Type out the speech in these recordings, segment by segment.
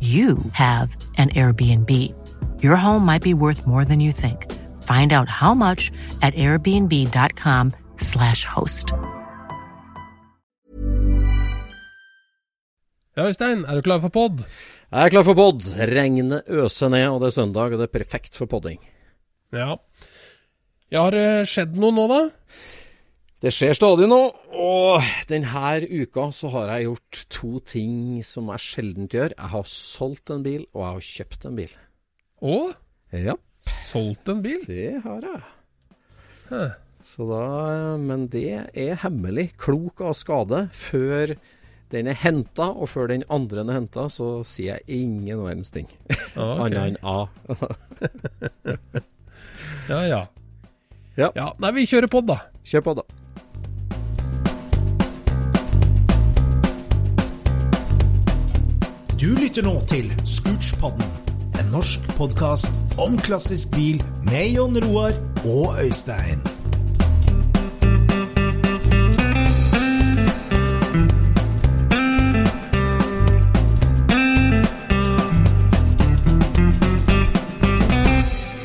you have an Airbnb. Your home might be worth more than you think. Find out how much at airbnb.com/slash host. Ja, Øystein, er du klar for pod? Jeg er klar for pod. Regnet øser ned, og det er søndag, og det er perfekt for podding. Ja. Ja, har det skjedd noe nå, da? Det skjer stadig noe, og denne uka så har jeg gjort to ting som jeg sjelden gjør. Jeg har solgt en bil, og jeg har kjøpt en bil. Å? Ja, Solgt en bil? det har jeg. Hæ. Så da, men det er hemmelig. Klok av skade. Før den er henta, og før den andre er henta, så sier jeg ingen verdens ting. Okay. Annet enn A. Ja, ja. Ja. Ja, Nei, vi kjører pod, da. Kjør på, da. Du lytter nå til Scootspodden, en norsk podkast om klassisk bil med Jon Roar og Øystein.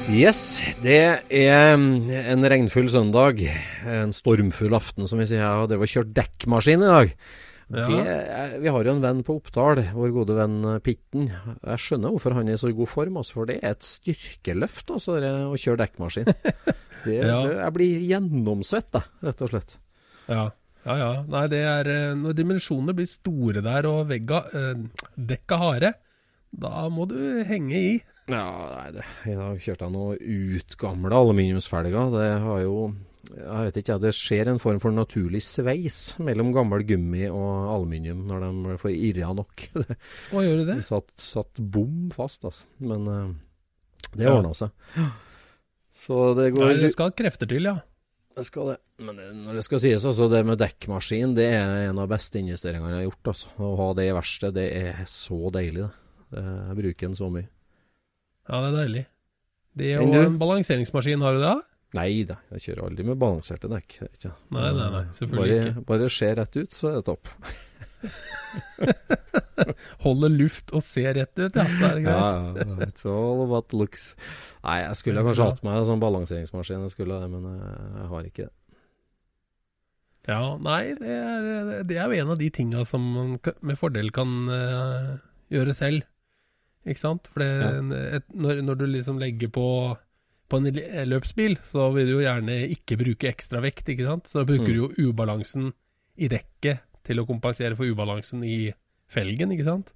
Yes, det er en regnfull søndag. En stormfull aften, som vi sier. Jeg har drevet og kjørt dekkmaskin i dag. Ja. Det, vi har jo en venn på Oppdal, vår gode venn Pitten. Jeg skjønner hvorfor han er i så god form, altså, for det er et styrkeløft altså, å kjøre dekkmaskin. Det, Ja. det, jeg blir gjennomsvett, da, rett og slett. Ja. Ja, ja. Nei, det er eh, Når dimensjonene blir store der, og vegga eh, dekka harde, da må du henge i. Ja, nei, det, I dag kjørte jeg noen utgamla aluminiumsfelger. Det har jo Jeg vet ikke, det skjer en form for naturlig sveis mellom gammel gummi og aluminium når de får irra nok. Hva gjør det? det? satt, satt bom fast, altså. Men uh, det Ja. ordna seg. Så det går Nei, det skal krefter til, ja. Det skal det. Men når det skal sies, altså, det med dekkmaskin, det er en av beste investeringene jeg har gjort. Altså. Å ha det i verkstedet, det er så deilig, det. det. Jeg bruker den så mye. Ja, det er deilig. Det er og en balanseringsmaskin, har du det? da? Nei da, jeg kjører aldri med balanserte dekk. Nei, nei, nei, selvfølgelig bare, ikke. Bare se rett ut, så er det topp. Holde luft og se rett ut, ja. Så er det greit. ja, it's all about looks. Nei, jeg skulle kanskje hatt meg en sånn balanseringsmaskin, jeg skulle det, men jeg, jeg har ikke det. Ja, nei, det er, det er jo en av de tinga som man med fordel kan uh, gjøre selv. Ikke sant? For det, et, når, når du liksom legger på på en løpsbil, så vil du jo gjerne ikke bruke ekstra vekt, ikke sant? Så bruker Mm. du jo ubalansen i dekket til å kompensere for ubalansen i felgen, ikke sant?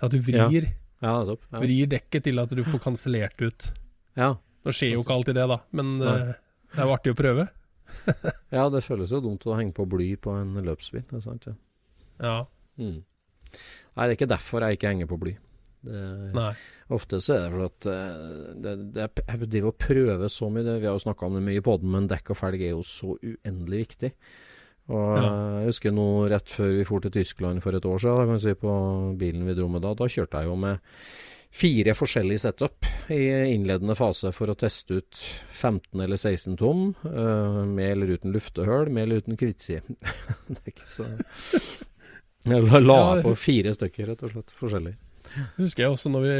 Så at du Ja. vrir, Ja, er. Ja. vrir dekket til at du får kansellert ut. Ja. Nå skjer jo ikke alltid det, da, men Nei. eh, det er jo artig å prøve. ja, det føles jo dumt å henge på bly på en løpsbil, det er sant? Ja. Ja, Mm. Nei, det er ikke derfor jeg ikke henger på bly. Det, nei. ofte så er det for at eh, det, det, jeg driver og prøver så mye. Det, vi har jo snakka om det mye i poden, men dekk og felg er jo så uendelig viktig. Og Ja. Jeg husker nå rett før vi dro til Tyskland for et år siden, kan si, på bilen vi dro med da, da kjørte jeg jo med fire forskjellige setup i innledende fase for å teste ut 15 eller 16 tom, eh, med eller uten luftehull, med eller uten kvittside. det er ikke så Jeg la, la på fire stykker, rett og slett, forskjellig. Husker jeg også når vi,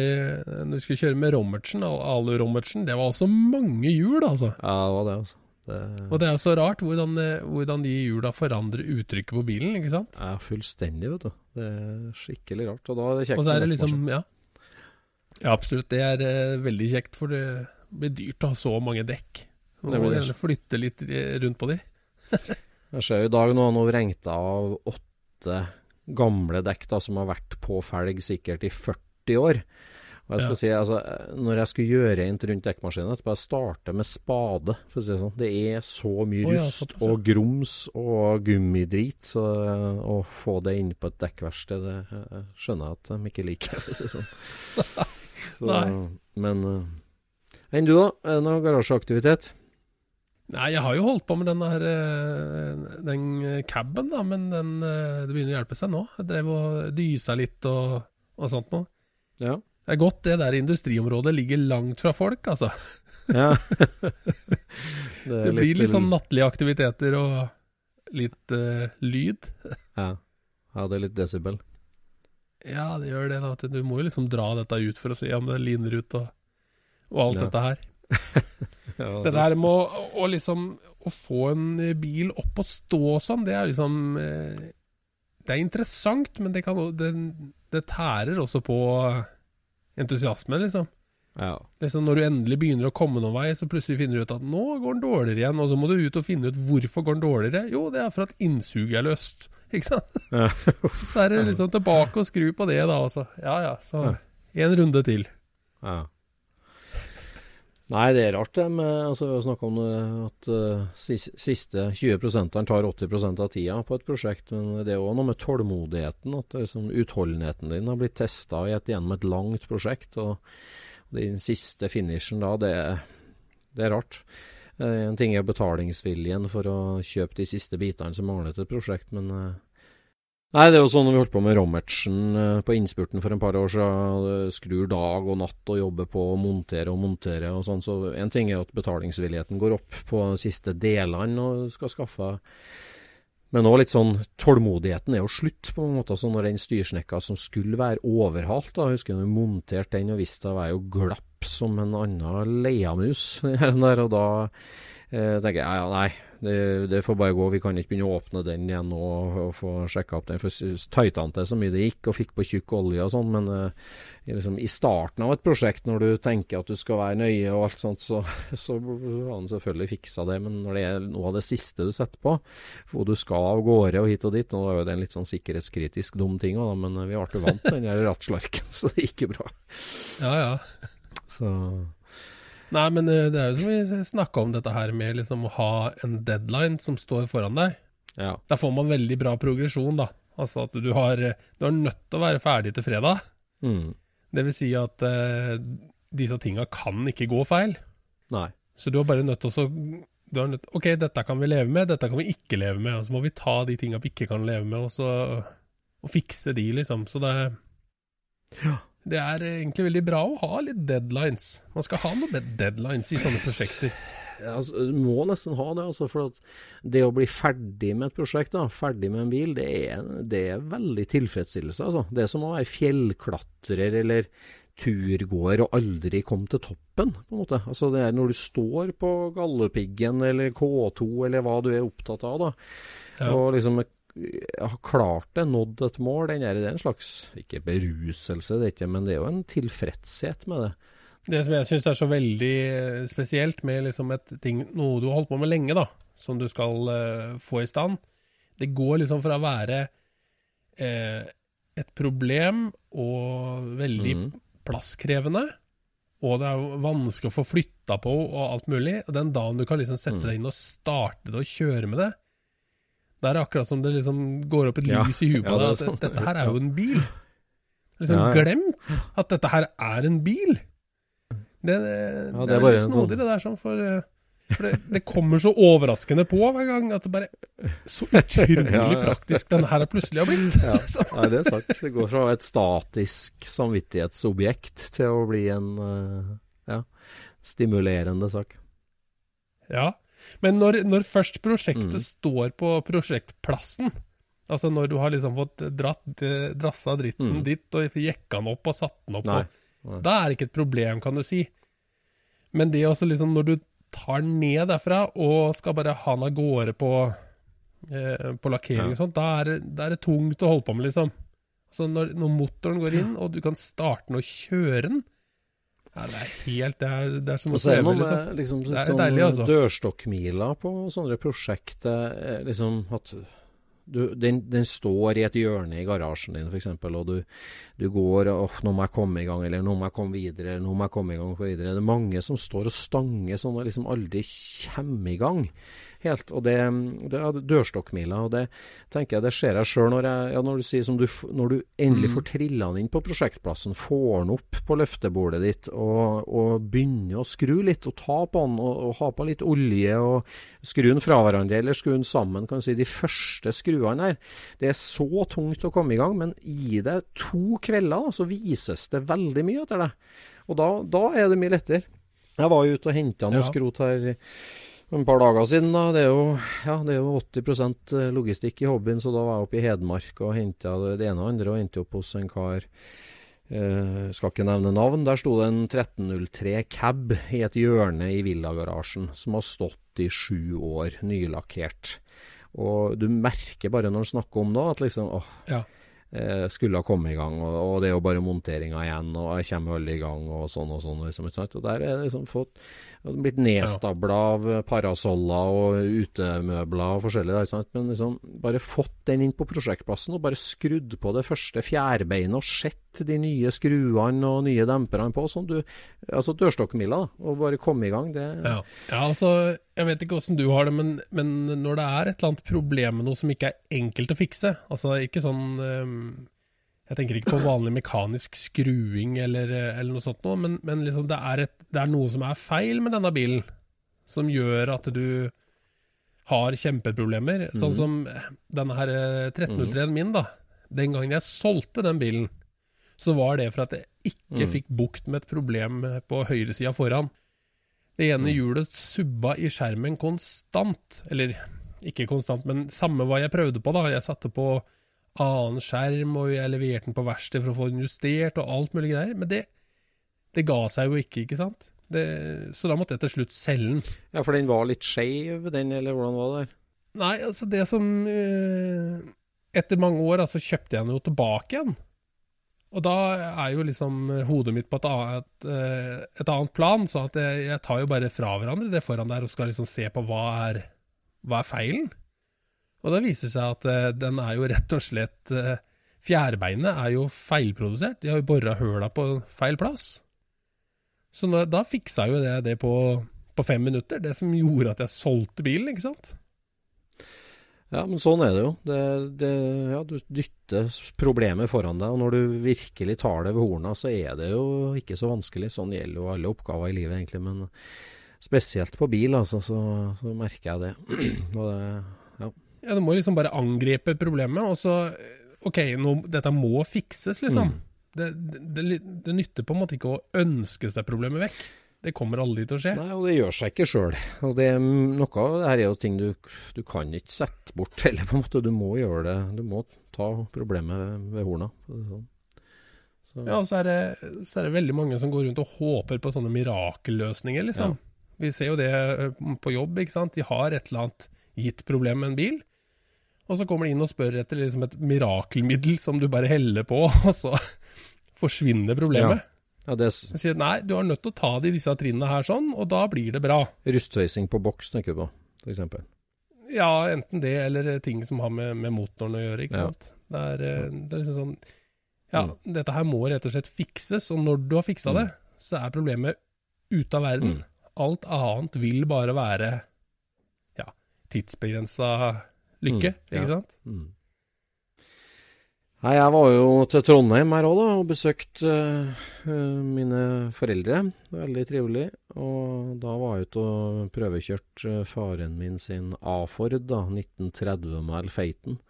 når vi skulle kjøre med Rommertsen, alu-Rommertsen. Det var også mange hjul, altså. Ja, det var det, altså. Det, Og det er jo så rart hvordan, hvordan de hjula forandrer uttrykket på bilen, ikke sant? ja, fullstendig, vet du. Det er skikkelig rart. Og da er det kjekt Og så er det liksom, ja. Ja, absolutt. Det er uh, veldig kjekt, for det blir dyrt å ha så mange dekk. Man må gjerne flytte litt rundt på de. Jeg ser jo i dag nå nå vrengte av åtte gamle dekk da, som har vært på felg sikkert i 40 år. Og jeg skal Ja. si, altså, når jeg skulle gjøre rent rundt dekkmaskinen bare jeg starte med spade, for å si det sånn. Det er så mye Å rust ja. og grums og gummidrit, så eh, å få det inn på et dekkverksted, det eh, skjønner jeg at de ikke liker, for å si det sånn. Så, Nei. Men eh, Enn du, da? Det noe garasjeaktivitet? Nei, jeg har jo holdt på med den der eh, den caben, da, men den, eh, det begynner å hjelpe seg nå. Jeg drev og dysa litt og, og sånt noe. Ja. Det er godt det der industriområdet ligger langt fra folk, altså. ja. Det, blir litt sånn nattlige aktiviteter og litt uh, lyd. Ja. ja, det er litt desibel. Ja, det gjør det. da. Du må jo liksom dra dette ut for å se om det liner ut og, og alt Ja. dette her. Ja, Det der med å, å liksom Å få en bil opp og stå sånn, det er liksom eh, Det er interessant, men det, kan, det, det tærer også på entusiasme, liksom. ja. liksom. Når du endelig begynner å komme noen vei, så plutselig finner du ut at nå går den dårligere igjen, og så må du ut og finne ut hvorfor går den dårligere. Jo, det er for at innsuget er løst, ikke sant. Ja. Så er det liksom tilbake og skru på det, da, altså. Ja ja, så en runde til. Ja. Nei, det er rart det med altså, Vi har snakka om at uh, siste 20 tar 80% av tida på et prosjekt. Men det er òg noe med tålmodigheten. At liksom, utholdenheten din har blitt testa gjennom et langt prosjekt. Og den siste finishen da, det, det er rart. Uh, En ting er betalingsviljen for å kjøpe de siste bitene som mangler til et prosjekt, men eh, Nei, det er jo sånn når vi holdt på med Rommertsen eh, på innspurten for en par år siden. Skrur dag og natt og jobber på å montere og montere og sånn. Så en ting er at betalingsvilligheten går opp på de siste delene og skal skaffe Men òg litt sånn Tålmodigheten er jo slutt, på en måte. Så når den styrsnekka som skulle være overhalt, da, husker vi monterte den og jeg var jo glapp som en annen leiamus der, og da eh, tenker jeg ja, nei. Det, det får bare gå, vi kan ikke begynne å åpne den igjen nå og, og få sjekka opp den. For tighta han til så mye det gikk, og fikk på tjukk olje og sånn, men uh, liksom, i starten av et prosjekt, når du tenker at du skal være nøye og alt sånt, så, så har han selvfølgelig fiksa det. Men når det er noe av det siste du setter på, hvor du skal av gårde og hit og dit, nå er jo det en litt sånn sikkerhetskritisk dum ting òg, men vi ble vant den der rattslarken, så det gikk jo bra. Ja ja. Så Nei, men eh, det er jo som vi snakka om dette her med liksom å ha en deadline som står foran deg. ja. Der får man veldig bra progresjon, da. Altså at du har eh, Du er nødt til å være ferdig til fredag. Mm. Det vil si at uh, disse tinga kan ikke gå feil. Nei. Så du er bare nødt til å du nødt, Ok, dette kan vi leve med, dette kan vi ikke leve med. Og så må vi ta de tinga vi ikke kan leve med, og så og fikse de, liksom. Så det Det er egentlig veldig bra å ha litt deadlines. Man skal ha noen deadlines i sånne prosjekter. Ja, altså, du må nesten ha det, altså, for at det å bli ferdig med et prosjekt, da, ferdig med en bil, det er, det er veldig tilfredsstillelse. Altså. Det er som å være fjellklatrer eller turgåer og aldri komme til toppen, på en måte. Altså, det er når du står på Galdhøpiggen eller K2 eller hva du er opptatt av, da, Ja. og liksom har klart det, nådd et mål, den er, det er en slags, ikke beruselse, det er ikke, men det er jo en tilfredshet med det. Det som jeg syns er så veldig eh, spesielt med liksom et ting, noe du har holdt på med lenge, da, som du skal uh, få i stand, det går liksom fra å være uh, et problem og veldig mm. plasskrevende, og det er vanskelig å få flytta på og alt mulig, og den dagen du kan liksom sette Mm. deg inn og starte det og kjøre med det, da er det akkurat som det liksom går opp et lys i huet på deg, at sånn. dette her er jo en bil. Liksom glemt at dette her er en bil. Det, det, det, det er litt snodig sånn- det der, sånn, for, eh, for det, det kommer så overraskende på hver gang at det bare Så utrolig Ja, ja. praktisk den her plutselig har blitt. Ja. Nei, det er sant. Det går fra et statisk samvittighetsobjekt til å bli en eh, ja, stimulerende sak. Ja, men når, når først prosjektet Mm. står på prosjektplassen, Altså når du har liksom fått dratt, eh, drassa dritten Mm. ditt og jekka den opp og satt den opp, Nei. Nei. da er det ikke et problem, kan du si. Men det også liksom når du tar den ned derfra og skal bare ha den av gårde på, eh, på lakkering Ja. og sånt, da er, da er det tungt å holde på med, liksom. Så når, når motoren går inn, og du kan starte den og kjøre den ja, Det er helt Det er, det er som å sveve, liksom. liksom, Det er sånn deilig, altså. dørstokkmila på sånne prosjekter. eh, Liksom at du, den, den står i et hjørne i garasjen din, f.eks., og du, du går og 'Nå må jeg komme i gang', eller 'Nå må jeg komme videre', eller 'Nå må jeg komme i gang'. videre. Det er mange som står og stanger sånn og liksom aldri kommer i gang helt. Og det, det er dørstokkmila, og det tenker jeg det ser jeg sjøl når, jeg- ja, når du sier som du, når du endelig Mm. får trilla den inn på prosjektplassen, får den opp på løftebordet ditt og, og begynner å skru litt og ta på den og, og ha på litt olje og skru den fra hverandre eller skru den sammen. kan du si De første skruene her. Det er så tungt å komme i gang, men gi det to kvelder, så vises det veldig mye etter det. Og da, da er det mye lettere. Jeg var ute og henta noe Ja. skrot her et par dager siden. da, Det er jo, ja, det er jo 80% logistikk i hobbyen, så da var jeg oppe i Hedmark og henta det ene og andre. Og endte opp hos en kar eh, Skal ikke nevne navn. Der sto det en 1303 cab i et hjørne i villagarasjen som har stått i sju år, nylakkert. Og du merker bare når han snakker om det, at liksom åh, Ja. eh, skulle ha kommet i gang, og, og det er jo bare monteringa igjen, og jeg kommer aldri i gang, og sånn og sånn. Liksom? Og der er det liksom fått blitt nedstabla av parasoller og utemøbler og forskjellig, Der, sant? men liksom bare fått den inn på prosjektplassen og bare skrudd på det første fjærbeinet og sett de nye skruene og nye demperne på, sånn du, altså dørstokkmila, og bare komme i gang. Det, Ja. ja, altså, jeg vet ikke åssen du har det, men, men når det er et eller annet problem med noe som ikke er enkelt å fikse, altså ikke sånn ehm, Jeg tenker ikke på vanlig mekanisk skruing eller, eh, eller noe sånt noe, men, men liksom det, er et, det er noe som er feil med denne bilen, som gjør at du har kjempeproblemer. Sånn som denne her eh, 1303-en min, da. Den gangen jeg solgte den bilen, så var det for at jeg ikke Mm. fikk bukt med et problem på høyresida foran. Det ene Mm. hjulet subba i skjermen konstant. Eller ikke konstant, men samme hva jeg prøvde på, da. Jeg satte på annen skjerm, og jeg leverte den på verksted for å få den justert, og alt mulig greier. Men det, det ga seg jo ikke, ikke sant. Det, så da måtte jeg til slutt selge den. ja, for den var litt skeiv, den, eller hvordan var det? Nei, altså det som eh, Etter mange år altså kjøpte jeg den jo tilbake igjen. Og da er jo liksom hodet mitt på et annet, eh, et annet plan, så at jeg, jeg tar jo bare fra hverandre det foran der og skal liksom se på hva er, hva er feilen. Og da viser det seg at eh, den er jo rett og slett eh, Fjærbeinet er jo feilprodusert. De har jo bora høla på feil plass. Så da, da fiksa jo det det på, på fem minutter, det som gjorde at jeg solgte bilen, ikke sant? Ja, men sånn er det jo. Det, det, ja, du dytter problemet foran deg, og når du virkelig tar det ved horna, så er det jo ikke så vanskelig. Sånn gjelder jo alle oppgaver i livet, egentlig. Men spesielt på bil, altså, så, så merker jeg det. og det ja. Ja, du må liksom bare angripe problemet, og så OK, nå, dette må fikses, liksom. Mm. Det, det, det nytter på en måte ikke å ønske seg problemet vekk. Det kommer aldri til å skje. Nei, og det gjør seg ikke sjøl. Og det, noe av det her er jo ting du, du kan ikke sette bort heller, på en måte. Du må gjøre det. Du må ta problemet ved horna. Sånn. Så, Ja, og så er, det, så er det veldig mange som går rundt og håper på sånne mirakelløsninger, liksom. Vi ser jo det på jobb, ikke sant. De har et eller annet gitt problem med en bil, og så kommer de inn og spør etter liksom et mirakelmiddel som du bare heller på, og så forsvinner problemet. ja, det er Jeg sier nei, du er nødt til å ta det i disse trinnene her sånn, og da blir det bra. rustfacing på boks, tenker du på, f.eks. Ja, enten det eller ting som har med, med motoren å gjøre, ikke Ja. sant. Det er, eh, det er liksom sånn Ja, Mm. dette her må rett og slett fikses, og når du har fiksa Mm. det, så er problemet ute av verden. Mm. Alt annet vil bare være ja, tidsbegrensa lykke, Mm, ikke sant? Mm. Nei, jeg var jo til Trondheim her òg, da, og besøkte uh, mine foreldre. Veldig trivelig. Og da var jeg ute og prøvekjørt eh, faren min sin A-Ford, da, 1930-mæl Feiten.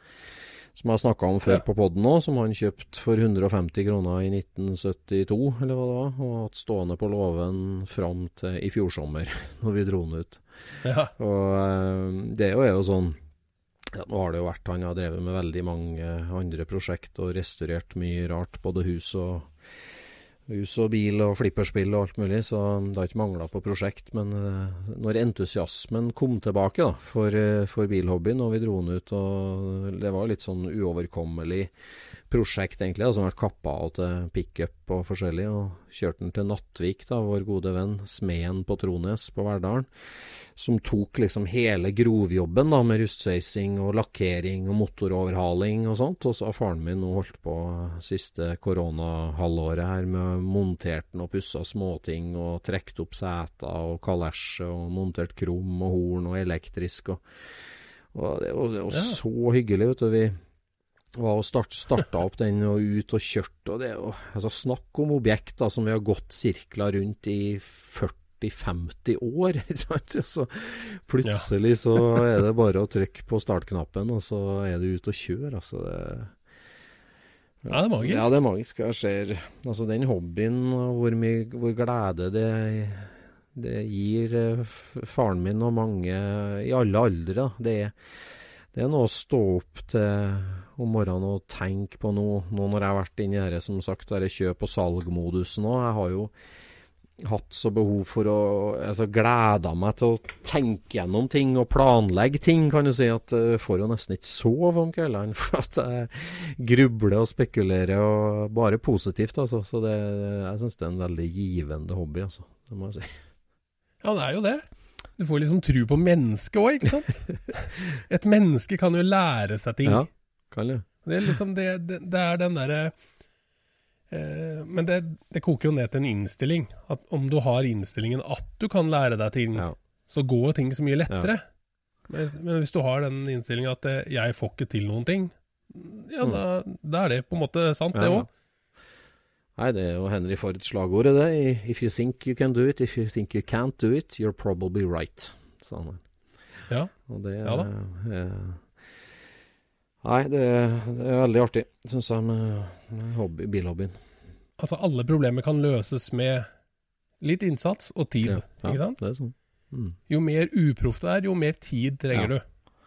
Som jeg har snakka om før Ja. på poden òg, som han kjøpte for 150 kroner i 1972, eller hva det var. Og hatt stående på låven fram til i fjor sommer, når vi dro den ut. Ja. Og eh, det er jo sånn Ja, nå har det jo vært Han har drevet med veldig mange andre prosjekt og restaurert mye rart. Både hus og, hus og bil og flipperspill og alt mulig, så det har ikke mangla på prosjekt. Men uh, når entusiasmen kom tilbake da, for, uh, for bilhobbyen, og vi dro den ut og Det var litt sånn uoverkommelig prosjekt, egentlig, da, som har vært kappa av til pickup og forskjellig. Og kjørte den til Nattvik, da, vår gode venn, smeden på Trones på Verdalen. Som tok liksom hele grovjobben da, med rustsveising og lakkering og motoroverhaling og sånt. Og så har faren min nå holdt på siste koronahalvåret her med montert den og pussa småting og trukket opp seter og kalesje og montert krom og horn og elektrisk. og og det var ja. så hyggelig. vet du, vi var å start, starta opp den og ut og kjørte. Og det jo altså Snakk om objekter som vi har gått sirkler rundt i 40-50 år. så plutselig så er det bare å trykke på startknappen, og så er du ute og kjører. Altså det, ja, det er magisk. Ja, det er magisk. Jeg ser altså den hobbyen, og hvor, mye, hvor glede det, det gir eh, faren min og mange i alle aldre. Det er det er noe å stå opp til om morgenen og tenke på noe, nå når jeg har vært inne i dette, som sagt, dette kjøp- og salgmodusen òg. Jeg har jo hatt så behov for å altså gleda meg til å tenke gjennom ting og planlegge ting, kan du si. At jeg får jo nesten ikke sove om kveldene for at jeg grubler og spekulerer, og bare positivt, altså. Så det, jeg syns det er en veldig givende hobby, altså. Det må jeg si. Ja, det er jo det. Du får liksom tro på mennesket òg, ikke sant? Et menneske kan jo lære seg ting. Ja, kan det. Det er liksom det, det, det er den derre eh, Men det, det, koker jo ned til en innstilling. At om du har innstillingen at du kan lære deg ting, ja. så går ting så mye lettere. Ja. Men, men, hvis du har den innstillinga at eh, 'jeg får ikke til noen ting', ja, mm. da, da, er det på en måte sant, det òg. Nei, det er jo Henry Fords slagord, det. If you think you can do it, if you think you can't do it, you're probably right, sa han. Ja. Og det ja da. Er, nei, det er, det er, veldig artig, syns jeg, med, med hobby, bilhobbyen. Altså, alle problemer kan løses med litt innsats og tid, ja, ja, ikke sant? det er sånn. Mm. Jo mer uproft det er, jo mer tid trenger ja. du.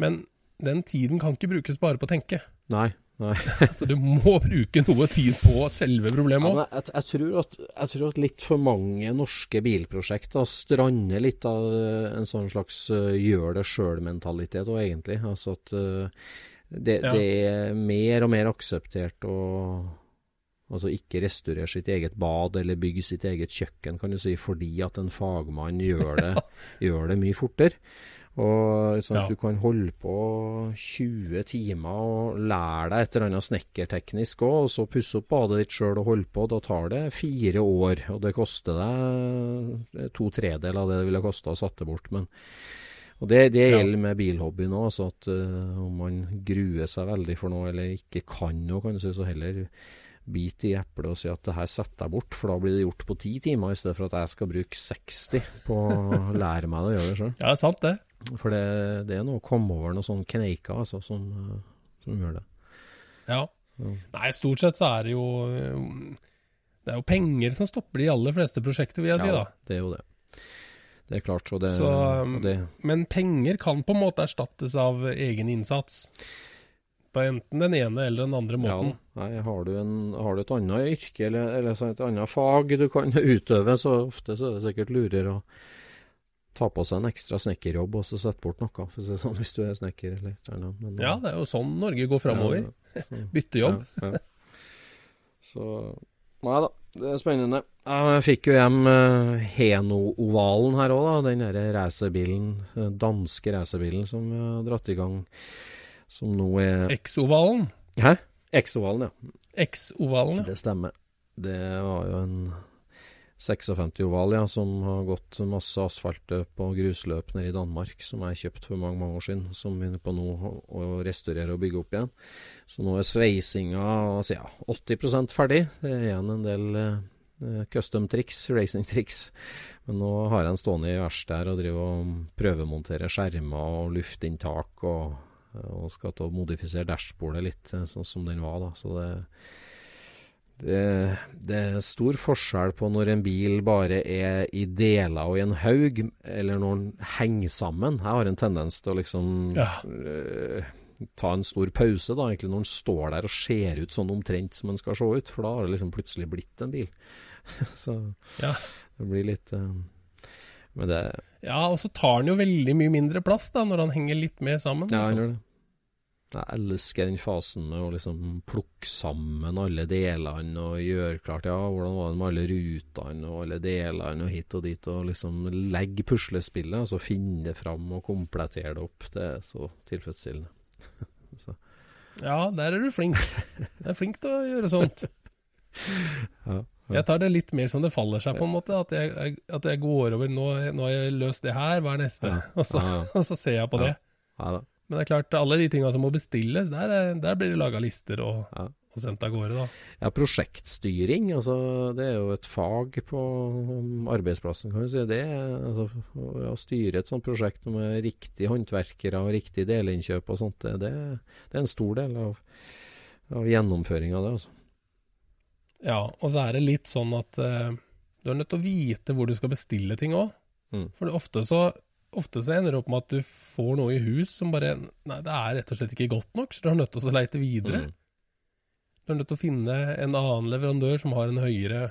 Men den tiden kan ikke brukes bare på å tenke. Nei, så du må bruke noe tid på selve problemet òg. Ja, jeg, jeg, tror at, jeg, tror at, litt for mange norske bilprosjekter strander litt av en sånn slags uh, gjør det sjøl-mentalitet òg, egentlig. Altså at uh, det, ja. det, er mer og mer akseptert å altså ikke restaurere sitt eget bad eller bygge sitt eget kjøkken, kan du si, fordi at en fagmann gjør det, gjør det mye fortere. Og sånn at ja. Du kan holde på 20 timer og lære deg et eller annet snekkerteknisk òg, og så pusse opp badet ditt sjøl og holde på. Da tar det fire år, og det koster deg to tredeler av det det ville kosta å satte bort. Men, og Det, det gjelder med bilhobby nå, så at uh, om man gruer seg veldig for noe eller ikke kan noe, kan du si, så heller bit i eplet og si at det her setter jeg bort, for da blir det gjort på ti timer, i stedet for at jeg skal bruke 60 på å lære meg det å gjøre det sjøl. Ja, sant det. For det, det er noe å komme over noen sånne kneiker altså, som, som, gjør det. Ja. Så. Nei, stort sett så er det jo Det er jo penger som stopper de aller fleste prosjekter, vil jeg ja, si. da. det er jo det. Det er klart. Så det, så, det. Men penger kan på en måte erstattes av egen innsats. På enten den ene eller den andre måten. Ja, nei, har, du en, har, du et annet yrke eller, eller et annet fag du kan utøve, så ofte så er det sikkert lurere å ta på seg en ekstra snekkerjobb og så sette bort noe, sånn, hvis du er snekker eller noe. Men, ja, det er jo sånn Norge går framover. Ja, Bytte jobb. Ja, ja. Så Nei da, det er spennende. Jeg fikk jo hjem uh, Heno-ovalen her òg, da. Den derre racerbilen, eh, danske racerbilen som vi har dratt i gang, som nå er X-ovalen? Hæ? X-ovalen, ja. X-ovalen, ja. Det stemmer. Det var jo en 56-oval, ja, som har gått masse asfaltløp og grusløp nede i Danmark, som jeg kjøpte for mange mange år siden, som vi er på nå å restaurere og bygge opp igjen. Så nå er sveisinga altså, ja, 80 ferdig. Det er igjen en del eh, custom-triks, racing-triks. Men nå har jeg en stående i verkstedet og driver og prøvemonterer skjermer og luftinntak, og, og skal til å modifisere dashbordet litt, eh, sånn som den var, da. Så det Det, det er stor forskjell på når en bil bare er i deler og i en haug, eller når den henger sammen. Jeg har en tendens til å liksom Ja. uh, ta en stor pause, da, egentlig når den står der og ser ut sånn omtrent som den skal se ut, for da har det liksom plutselig blitt en bil. Så Ja. det blir litt uh, Men det Ja, og så tar den jo veldig mye mindre plass da, når han henger litt mer sammen. Ja, han liksom. gjør det. Jeg elsker den fasen med å liksom plukke sammen alle delene og gjøre klart Ja, hvordan var det med alle rutene og alle delene og hit og dit, og liksom legge puslespillet, altså finne det fram og komplettere det opp. Det er så tilfredsstillende. så, Ja, der er du flink. Du er flink til å gjøre sånt. ja, Jeg tar det litt mer som det faller seg, på en måte. At jeg, at jeg går over nå, nå har jeg løst det her, hva er neste? Ja. Og, så, Ja, ja. og så ser jeg på det. ja da. Men det er klart, alle de tinga som må bestilles, der, er- der blir det laga lister og, Ja. og sendt av gårde, da. Ja, prosjektstyring, altså det er jo et fag på arbeidsplassen, kan vi si. Det altså, å styre et sånt prosjekt med riktige håndverkere og riktig delinnkjøp og sånt, det, det, er en stor del av, av gjennomføringa av det, altså. Ja, og så er det litt sånn at eh, du er nødt til å vite hvor du skal bestille ting òg. Mm. For det ofte så, ofte så ender det opp med at du får noe i hus som bare Nei, det er rett og slett ikke godt nok, så du er nødt til å leite videre. Mm. Du er nødt til å finne en annen leverandør som har en høyere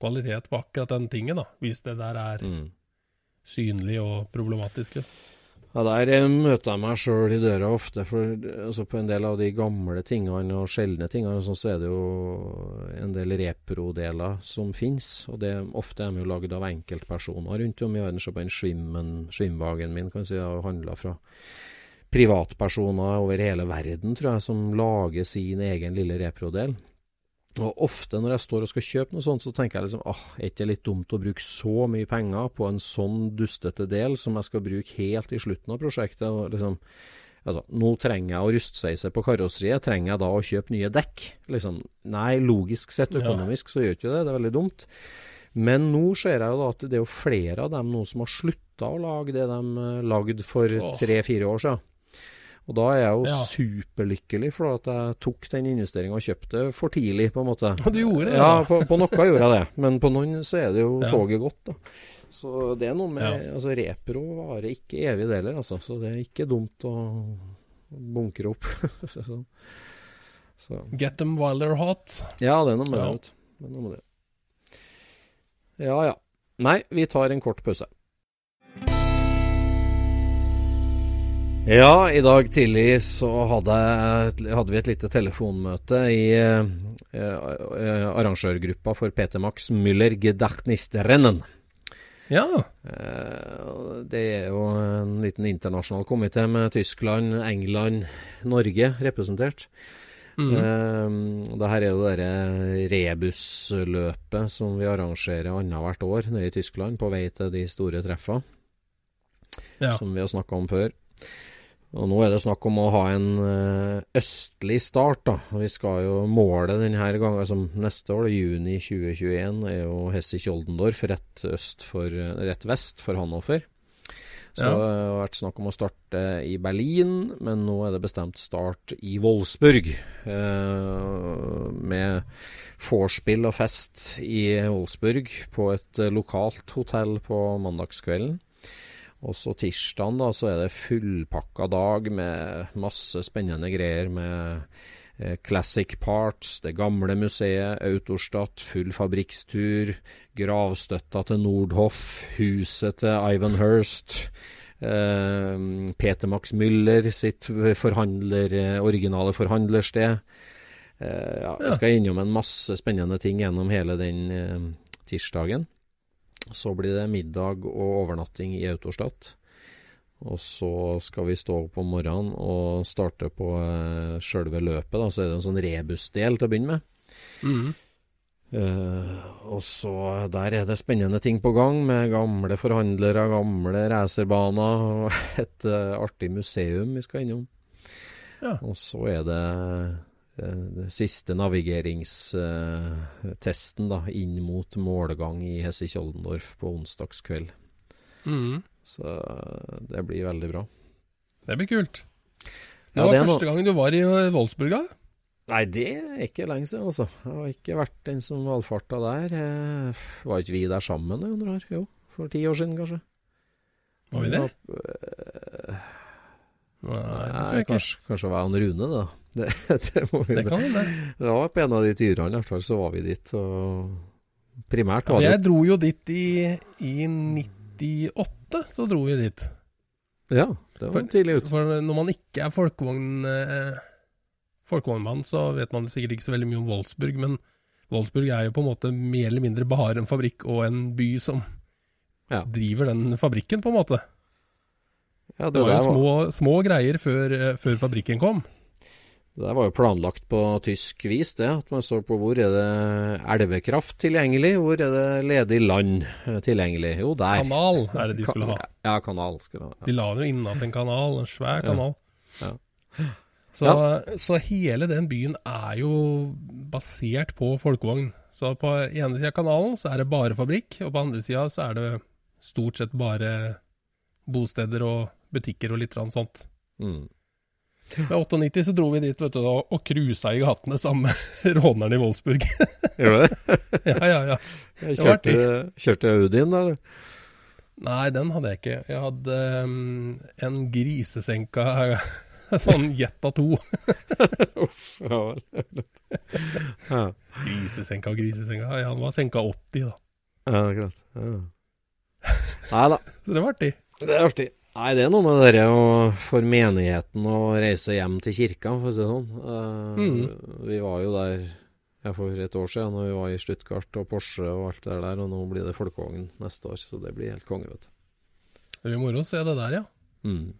kvalitet på akkurat den tingen, da, hvis det der er Mm. synlig og problematisk. liksom. Ja, Der eh, møter jeg meg sjøl i døra ofte, for altså, på en del av de gamle tingene og sjeldne tingene, så er det jo en del reprodeler som finnes. Og det, ofte er de jo lagd av enkeltpersoner rundt om i verden. Se på den Schwimmen, Schwimmwagen min, kan jeg si, har handla fra privatpersoner over hele verden, tror jeg, som lager sin egen lille reprodel. Og ofte når jeg står og skal kjøpe noe sånt, så tenker jeg liksom åh, er ikke det litt dumt å bruke så mye penger på en sånn dustete del som jeg skal bruke helt i slutten av prosjektet? Og liksom, altså, nå trenger jeg å rustsveise på karosseriet, trenger jeg da å kjøpe nye dekk? Liksom, nei, logisk sett, økonomisk, så gjør ikke det, det er veldig dumt. Men nå ser jeg jo da at det er jo flere av dem nå som har slutta å lage det de eh, lagde for tre-fire år siden. Og da er jeg jo Ja. superlykkelig for at jeg tok den investeringa og kjøpte for tidlig, på en måte. Og du gjorde det, Ja, på, på noe gjorde jeg det, men på noen så er det jo Ja. toget gått, da. Så det er noe med Ja. Altså, repro varer ikke evig deler, altså. Så det er ikke dumt å bunkre opp. så, så. Get them while they're hot. Ja. Det er noe med det. Ja ja. Nei, vi tar en kort pause. Ja, i dag tidlig så hadde, hadde vi et lite telefonmøte i eh, eh, arrangørgruppa for PT Max Müller Gedachnisrennen. Ja. Eh, Det er jo en liten internasjonal komité med Tyskland, England, Norge representert. Mm. Eh, det her er jo det rebusløpet som vi arrangerer annethvert år nede i Tyskland, på vei til de store treffa, ja. som vi har snakka om før. Og nå er det snakk om å ha en eh, østlig start, da. Vi skal jo måle denne gangen, altså neste år, juni 2021, er jo Hessi Kjoldendorf rett øst for, rett vest for Hannover. Så Ja. det har vært snakk om å starte i Berlin, men nå er det bestemt start i Wolfsburg. Eh, med vorspiel og fest i Wolfsburg på et eh, lokalt hotell på mandagskvelden. Og så tirsdagen da, så er det fullpakka dag med masse spennende greier med eh, Classic Parts, det gamle museet, Autostadt, full fabrikkstur, gravstøtta til Nordhoff, huset til Ivan Hirst, eh, Peter Max Müller sitt forhandler, eh, originale forhandlersted. Eh, ja, jeg skal innom en masse spennende ting gjennom hele den tirsdagen. Så blir det middag og overnatting i Autostadt. Og så skal vi stå opp om morgenen og starte på uh, sjølve løpet. Da. Så er det en sånn rebusdel til å begynne med. Mm. Eh, og så der er det spennende ting på gang, med gamle forhandlere, gamle racerbaner og et eh, artig museum vi skal innom. Ja. Og så er det eh, det siste navigeringstesten da, inn mot målgang i Hesse-Kjoldendorf på onsdagskveld. Mm. Så eh, det blir veldig bra. Det blir kult. Det Ja, var det første første gangen du var i Wolfsburg, da? Nei, det er ikke lenge siden, altså. Jeg har ikke vært den som valfarta der. Eh, Var ikke vi der sammen i hundre? Jo, for ti år siden, kanskje. Var vi det? Ja, Nei, det tror Nei, jeg ikke. kanskje, kanskje var han Rune, da. Det, det, vi Det kan hende. det var på en av de turene, i hvert fall, så var vi dit. Og primært var for det jeg dro jo dit i, i 98, så dro vi dit. Ja, det var tidlig ut. For når man ikke er folkevogn, eh, folkevognmann, så vet man sikkert ikke så veldig mye om Wolfsburg, men Wolfsburg er jo på en måte mer eller mindre bare en fabrikk og en by som Ja. driver den fabrikken, på en måte. Ja, Det var jo små, små greier før, eh, før fabrikken kom. Det var jo planlagt på tysk vis, det. At man så på hvor er det elvekraft tilgjengelig, hvor er det ledig land eh, tilgjengelig. Jo, der. Kanal er det de skulle ha. Ja, kanal skulle ha. ha. De la det jo innat en kanal, en svær kanal. Ja. Så, så hele den byen er jo basert på folkevogn. Så på ene sida av kanalen så er det bare fabrikk, og på andre sida så er det stort sett bare bosteder og butikker og litt sånt. Mm. Med 98 så dro vi dit vet du, og, og cruisa i gatene sammen med råneren i Wolfsburg. Gjør du det? ja, ja, ja. Det kjørte, kjørte Audien, eller? Nei, den hadde jeg ikke. Jeg hadde um, en grisesenka sånn Jetta 2. Uff, ja vel. ja, Grisesenka og grisesenka. Ja, han var senka 80, da. ja, akkurat. Ja. Nei da, Så det var artig. det er artig. Nei, det er noe med det for menigheten å reise hjem til kirka, for å si det sånn. Eh, Mm. Vi var jo der ja, for et år siden, når vi var i Stuttgart og Porsche og alt det der, og nå blir det folkevogn neste år, så det blir helt konge, vet du. Det blir moro å se det der, ja. Mm.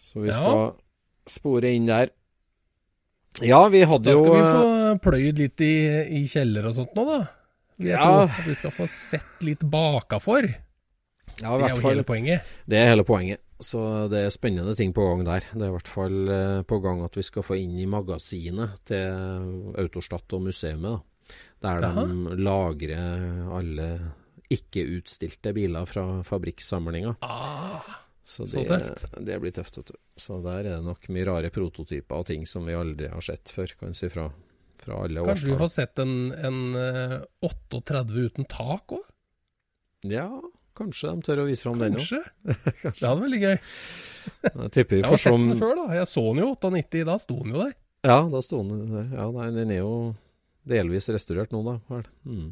Så vi Ja. skal spore inn der. Ja, vi hadde Da jo skal vi eh, få pløyd litt i, i kjeller og sånt nå, da. Vi Ja. tror at vi skal få sett litt bakafor. Ja, Det er jo fall hele poenget. Det er hele poenget. Så det er spennende ting på gang der. Det er i hvert fall eh, på gang at vi skal få inn i magasinet til Autostat og museet, da. Der de lagrer alle ikke-utstilte biler fra fabrikksamlinga. Ah, Så Så det, tøft. det blir tøft, vet du. Så der er det nok mye rare prototyper og ting som vi aldri har sett før, kan si, fra, fra alle kanskje vi årstall. får sett en, en eh, 38 uten tak òg? Ja, kanskje de tør å vise fram den òg. Kanskje? Det hadde vært veldig gøy. Jeg tipper vi Jeg har får sett den før, da. Jeg så den jo 98, da sto den jo der. Ja, da sto den der. Ja, nei, den er jo delvis restaurert nå, da. Vel. Mm.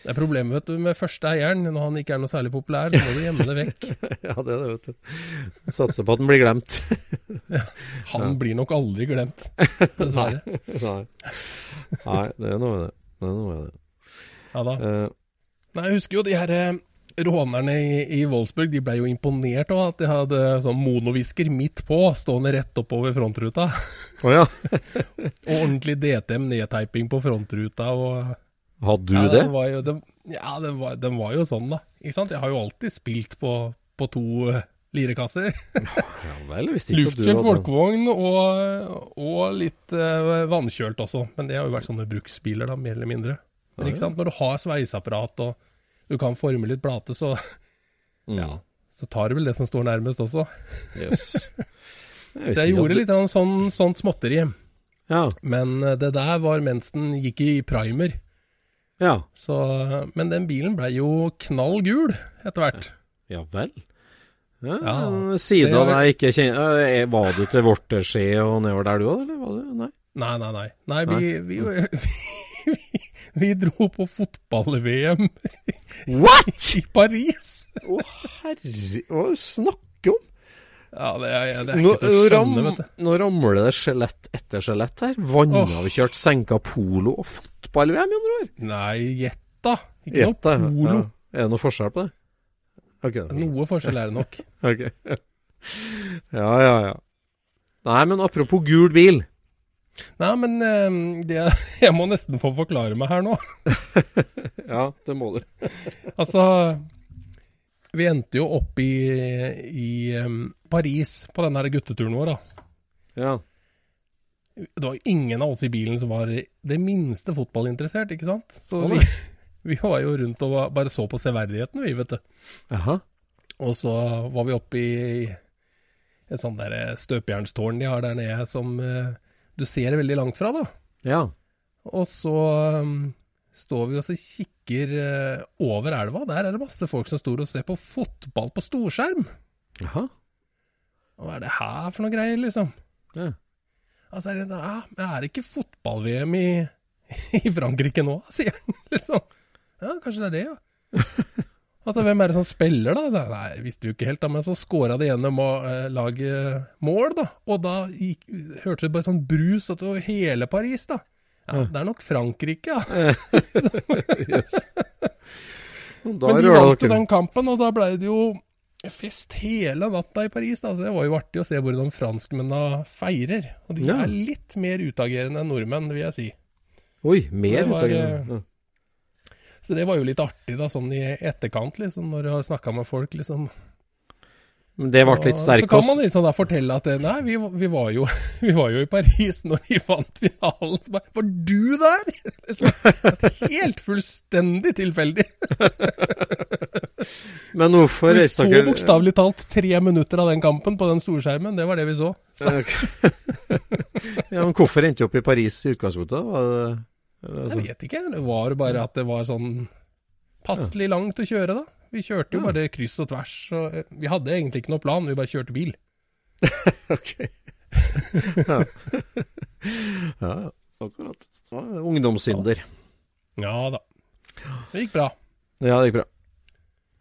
Det er problemet vet du, med første eieren. Når han ikke er noe særlig populær, så må du gjemme det vekk. Ja, det er det, vet du. Satser på at den blir glemt. Han blir nok aldri glemt, dessverre. nei. nei, det er noe med det. Det er noe med det. Ja da. Uh, Nei, jeg husker jo de her eh, rånerne i, i Wolfsburg, de ble jo imponert av at de hadde sånn monovisker midt på, stående rett oppover frontruta. Oh, ja. Og ordentlig DTM nedteiping på frontruta. Og, Hadde du ja, det? Den var jo, den, ja, den var, den var jo sånn, da. Ikke sant? Jeg har jo alltid spilt på, på to uh, lirekasser. Ja vel, Luftkjølt folkevogn og, og litt uh, vannkjølt også. Men det har jo vært sånne bruksbiler, da, mer eller mindre. Men ikke sant? når du har sveiseapparat og du kan forme litt plate, så, Mm. ja, så tar du vel det som står nærmest også. Jøss. Så jeg gjorde litt sånn, sånt småtteri. Ja. Men eh, det der var mens den gikk i primer. ja. Så, men den bilen blei jo knall gul etter hvert. Ja vel. Ja, Ja, Siden var- jeg ikke kjenner eh, Var du til Vorterskje og nedover der du òg, eller? Nei? Nei, nei, nei. Nei, vi, vi, vi, vi dro på fotball-VM What?! i Paris. Å herre Hva er snakker om? Ja, det er, det er ikke til å skjønne, vet du. nå ramler det skjelett etter skjelett her. Vannavkjørt, senka polo og fotball-VM i andre år. Nei, gjett da. Ikke Gjett, da. noe polo. Ja. Er det noe forskjell på det? Okay. Noe forskjell er det nok. ok. Ja, ja, ja. Nei, men apropos gul bil. Nei, men eh, det, jeg må nesten få forklare meg her nå. Ja, det må du. Altså, vi endte jo opp i, i Paris på den her gutteturen vår, da. Ja. Det var ingen av oss i bilen som var det minste fotballinteressert, ikke sant? Så vi, vi var jo rundt og bare så på severdighetene, vi, vet du. Jaha. Og så var vi oppe i et sånt der støpejernstårn de har der nede, som eh, Du ser det veldig langt fra, da. Ja. Og så um, står vi og så kikker uh, over elva. Der er det masse folk som står og ser på fotball på storskjerm. Jaha. Og hva er det her for noe greier, liksom? Ja. Altså, er det, ja, men er det ikke fotball-VM i, i Frankrike nå, sier han liksom. Ja, kanskje det er det, ja. Altså, hvem er det som spiller, da? Nei, visste jo ikke helt, da, men så scora det gjennom å eh, lage mål, da. Og da gikk, hørtes det bare sånn brus var hele Paris, da. Ja, det er nok Frankrike, ja. Yes. Da Men de vant jo den kampen, og da ble det jo fest hele natta i Paris. Da. Så det var jo artig å se hvordan franskmennene feirer. Og de Ja. er litt mer utagerende enn nordmenn, vil jeg si. Oi, mer utagerende. eh, Ja. Så det var jo litt artig, da, sånn i etterkant, liksom, når du har snakka med folk, liksom. Men det ble litt sterkt sterk Så kan man liksom da fortelle at nei, vi, vi, var jo, vi var jo i Paris når vi vant finalen. Så bare Var du der?! Liksom, helt fullstendig tilfeldig. Men hvorfor Vi så bokstavelig talt tre minutter av den kampen på den storskjermen. Det var det vi så. så ja, men hvorfor endte du opp i Paris i utgangspunktet? Var det, jeg altså- vet ikke. Det var bare at det var sånn passelig langt å kjøre, da. Vi kjørte jo bare kryss og tvers. Og eh, vi hadde egentlig ikke noe plan, vi bare kjørte bil. Ok. ja. ja, akkurat. Ja, ungdomssynder. Ja da. Det gikk bra. Ja, det gikk bra.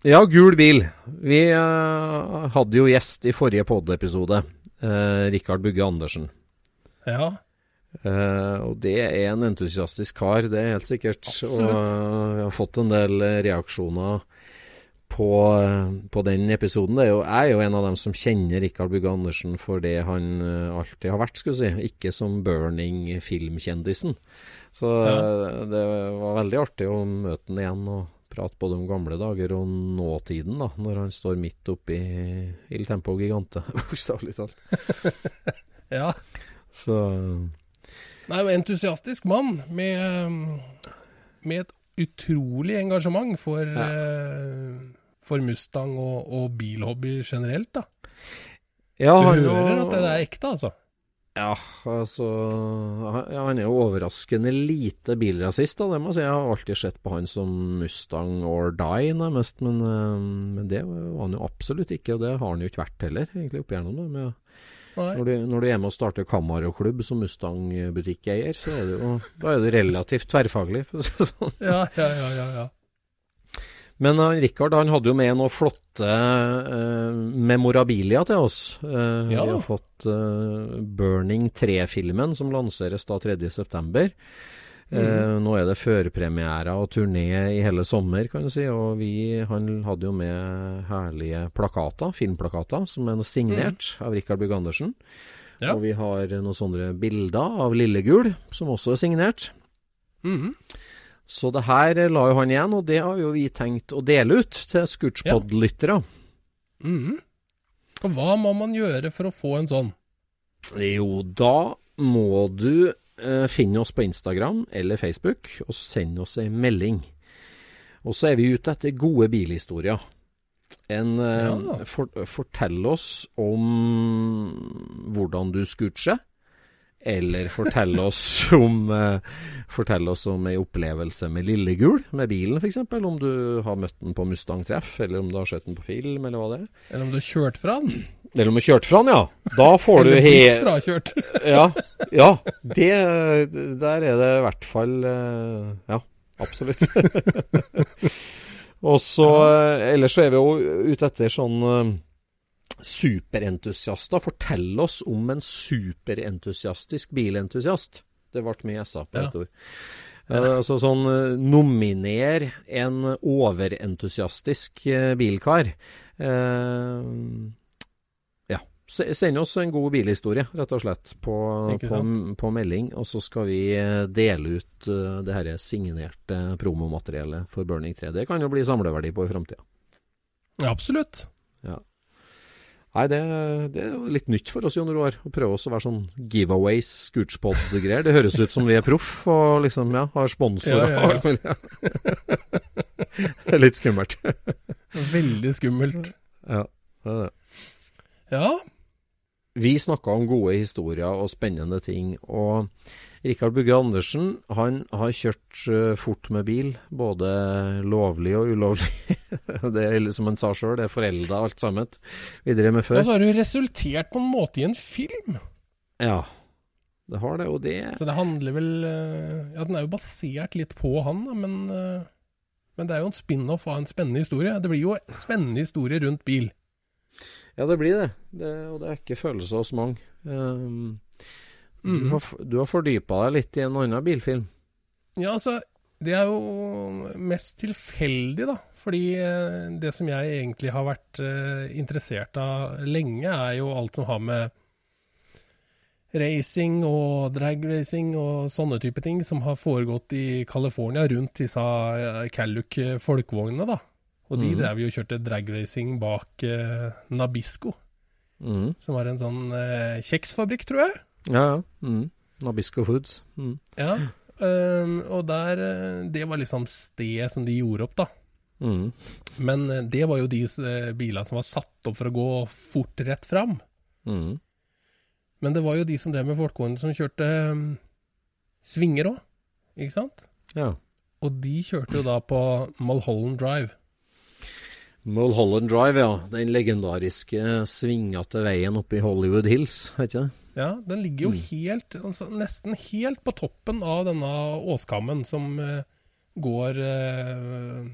Ja, gul bil. Vi uh, hadde jo gjest i forrige pod-episode. Uh, Rikard Bugge Andersen. Ja. Eh, og det er en entusiastisk kar, det er helt sikkert. Absolutt. Og eh, vi har fått en del eh, reaksjoner på, på den episoden. Det er jo, jeg er jo en av dem som kjenner Rikard Bugge Andersen for det han alltid har vært, skulle jeg si. Ikke som burning-filmkjendisen. Så eh, det var veldig artig å møte han igjen og prate både om gamle dager og nåtiden, da, når han står midt oppi Il Tempo Gigante, bokstavelig talt. ja. Så Nei, entusiastisk mann med, eh, med et utrolig engasjement for, eh, for Mustang og, og bilhobby generelt, da. ja, Du han hører jo... at det er ekte, altså. Ja, altså han- ja, Han er jo overraskende lite bilrasist, da, det må jeg si. Jeg har alltid sett på han som Mustang or die, nærmest. Men, eh, men det var han jo absolutt ikke, og det har han jo ikke vært heller, egentlig, opp igjennom. det, med. Når, du, når du er med og starter Camaro-klubb som Mustang-butikkeier, så er det jo da er det relativt tverrfaglig, for å si det sånn. Ja, ja, ja, ja, ja. Men uh, Rikard han hadde jo med noen flotte uh, memorabilia til oss. Uh, Ja. Vi har fått uh, Burning 3-filmen, som lanseres da 3.9. Eh, nå er det førpremiere og turné i hele sommer, kan du si. Og vi, han hadde jo med herlige plakater, filmplakater, som er signert av Rikard Bugge Andersen. Ja. Og vi har noen sånne bilder av Lillegul, som også er signert. Mhm. Så det her la jo han igjen, og det har jo vi tenkt å dele ut til Scootspod-lyttere. Mhm. Og hva må man gjøre for å få en sånn? Jo, da må du eh, finne oss på Instagram eller Facebook og send oss en melding. Og så er vi ute etter gode bilhistorier. En, eh, Ja. for, fortell oss om hvordan du scootcher, Eller fortell oss om eh, Fortell oss om ei opplevelse med Lillegul, med bilen f.eks. Om du har møtt den på Mustang-treff, eller om du har sett den på film, eller hva det er. Eller om du har kjørt fra den? Eller om du har kjørt fra den, ja. Da får du he... frakjørt? Ja, ja det, der er det i hvert fall eh, Ja, absolutt. Og så eh, Ellers så er vi jo ute etter sånn eh, superentusiaster. Fortell oss om en superentusiastisk bilentusiast. Det ble mye SA på på Ja. ord. Eh, altså sånn eh, Nominer en overentusiastisk eh, bilkar. Ja. Se- Send oss en god bilhistorie, rett og slett, på, på, på melding. Og så skal vi eh, dele ut uh, det her signerte promomateriellet for Burning 3. Det kan jo bli samleverdi på i framtida. Ja, absolutt. Nei, det, det er jo litt nytt for oss, Under år Å prøve oss å være sånn giveaways, scootspod-greier. Det høres ut som vi er proff og liksom, ja, har sponsorer Ja, ja, ja. og alt mulig. Det er litt skummelt. Veldig skummelt. Ja, det er det. Ja, Vi snakka om gode historier og spennende ting. Og Rikard Bugge Andersen han har kjørt uh, fort med bil, både lovlig og ulovlig. det er som han sa sjøl, det er forelda alt sammen. Vi drev med før. Og så har det resultert på en måte i en film. Ja, det har det, og det Så det handler vel uh, Ja, den er jo basert litt på han, men, uh, men det er jo en spin-off av en spennende historie. Det blir jo spennende historie rundt bil. Ja, det blir det. det og det er ikke følelser hos mange. Um, mm. Du har, du har fordypa deg litt i en annen bilfilm. Ja, altså Det er jo mest tilfeldig, da. Fordi uh, det som jeg egentlig har vært uh, interessert av lenge, er jo alt som har med racing og dragracing og sånne type ting som har foregått i California rundt disse uh, Calluc folkevognene, da. Og de mm. drev jo og kjørte dragracing bak eh, Nabisco, mm. som var en sånn eh, kjeksfabrikk, tror jeg. Ja, ja. Mm. Nabisco Foods. Mm. Ja, um, og der eh, Det var liksom stedet som de gjorde opp, da. Mm. Men eh, det var jo de uh, bilene som var satt opp for å gå fort rett fram. Mm. Men det var jo de som drev med folkevogner, som kjørte um, svinger òg, ikke sant? Ja. Og de kjørte jo da på Mulholland Drive. Mulholland Drive, ja. Den legendariske svingete veien oppe i Hollywood Hills, vet ikke det? Ja, den ligger jo mm. helt, altså, nesten helt på toppen av denne åskammen som uh, går uh,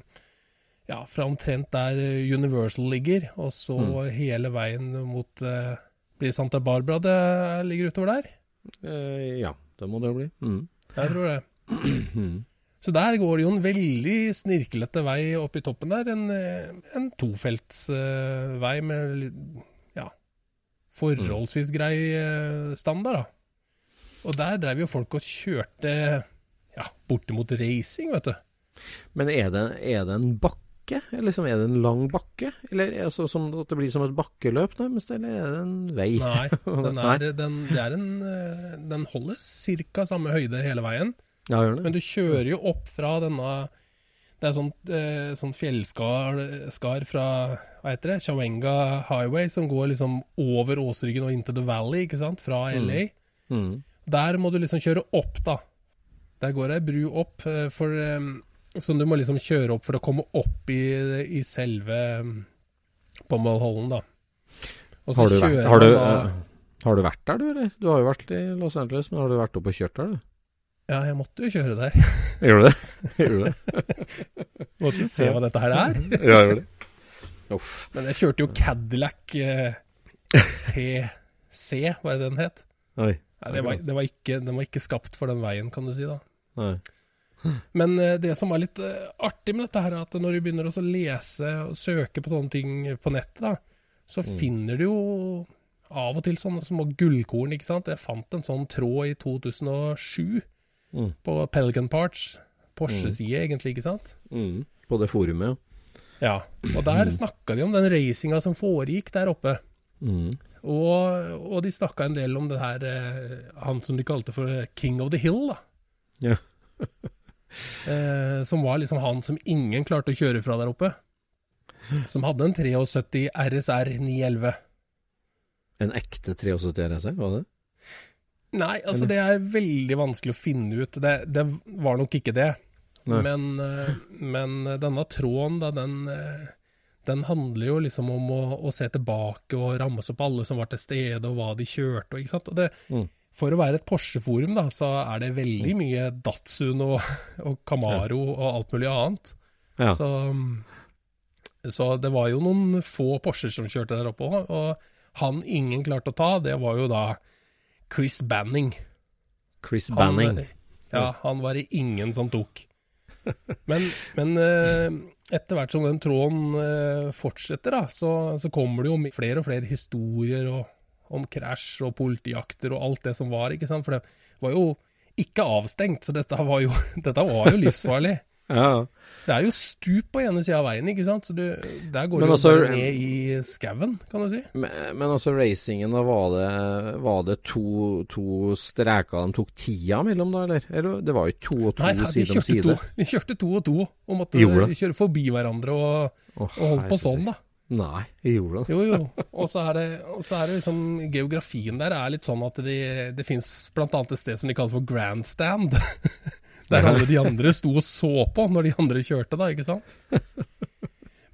ja, fra omtrent der Universal ligger, og så mm. hele veien mot uh, Blir Santa Barbara det ligger utover der? ja, det må det jo bli. Mm. Jeg tror det. Så der går det jo en veldig snirklete vei opp i toppen der. En, en tofeltsvei uh, med ja, forholdsvis grei uh, standard, da. Og der drev jo folk og kjørte ja, bortimot racing, vet du. Men er det, er det en bakke? Eller liksom, er det en lang bakke? Eller er det, som, at det blir som et bakkeløp nærmest, eller er det en vei? Nei, den, er, den, en, eh, den holder ca. samme høyde hele veien. Ja, gjør det. Men du kjører jo opp fra denne Det er sånn, eh, sånn fjellskar skar fra hva heter det, Chawenga Highway, som går liksom over Åsryggen og into the valley, ikke sant, fra LA. Mm. Mm. Der må du liksom kjøre opp, da. Der går ei bru opp, eh, for, um, som du må liksom kjøre opp for å komme opp i, i selve på Mulholland, da. Har du, vært, har, du, da, har du vært der, du, eller? Du har jo vært i Los Angeles, men har du vært oppe og kjørt der, du? Ja, jeg måtte jo kjøre der. Gjorde det? Gjorde det? måtte jo se hva dette her er. ja, jeg gjorde det. Uff. Men jeg kjørte jo Cadillac eh, STC, hva er det den het? Oi. Nei, det var, det var ikke, den var ikke skapt for den veien, kan du si. da. Nei. Men eh, det som var litt eh, artig med dette, her, er at når du begynner å lese og søke på sånne ting på nettet, da, så mm. finner du jo av og til sånne små gullkorn. ikke sant? Jeg fant en sånn tråd i 2007 mm. på Pelican Parts. Porsche-side, mm. egentlig, ikke sant? Mm. På det forumet, ja. Og der mm. snakka de om den racinga som foregikk der oppe. Mm. Og, og, de snakka en del om det her eh, Han som de kalte for King of the Hill, da. Ja. eh, som var liksom han som ingen klarte å kjøre fra der oppe. Som hadde en 73 RSR 911. En ekte 73 RSR, var det? Nei, altså det er veldig vanskelig å finne ut. Det, det var nok ikke det. Men, eh, men, denne tråden, da, den, eh, den handler jo liksom om å, å, se tilbake og rammes opp alle som var til stede, og hva de kjørte. ikke sant? Og det, mm. For å være et Porsche-forum, da, så er det veldig mm. mye Datsun og, og Camaro ja. og alt mulig annet. Ja. Så, så, det var jo noen få Porscher som kjørte der oppe òg. Og han ingen klarte å ta, det var jo da Chris Banning. Chris Banning. Han, ja, han var det ingen som tok. Men, men eh, etter hvert som den tråden eh, fortsetter, da, så, så, kommer det jo flere og flere historier og, om krasj og politijakter og alt det som var, ikke sant. For det var jo ikke avstengt, så dette var jo, dette var jo livsfarlig. Ja. Det er jo stup på ene sida av veien, ikke sant. Så du, der går du altså, ned i skauen, kan du si. Men, men, altså racingen, da var det, var det to, to, streker de tok tida mellom, da, eller? eller det var jo to og to Nei, side om side? To, de kjørte to og to, og måtte kjøre forbi hverandre og, oh, og holdt på sånn, da. Nei, gjorde det. Jo, jo. Og så er det, så er det liksom Geografien der er litt sånn at det, det fins bl.a. et sted som de kaller for grandstand. Der alle de andre sto og så på når de andre kjørte, da, ikke sant.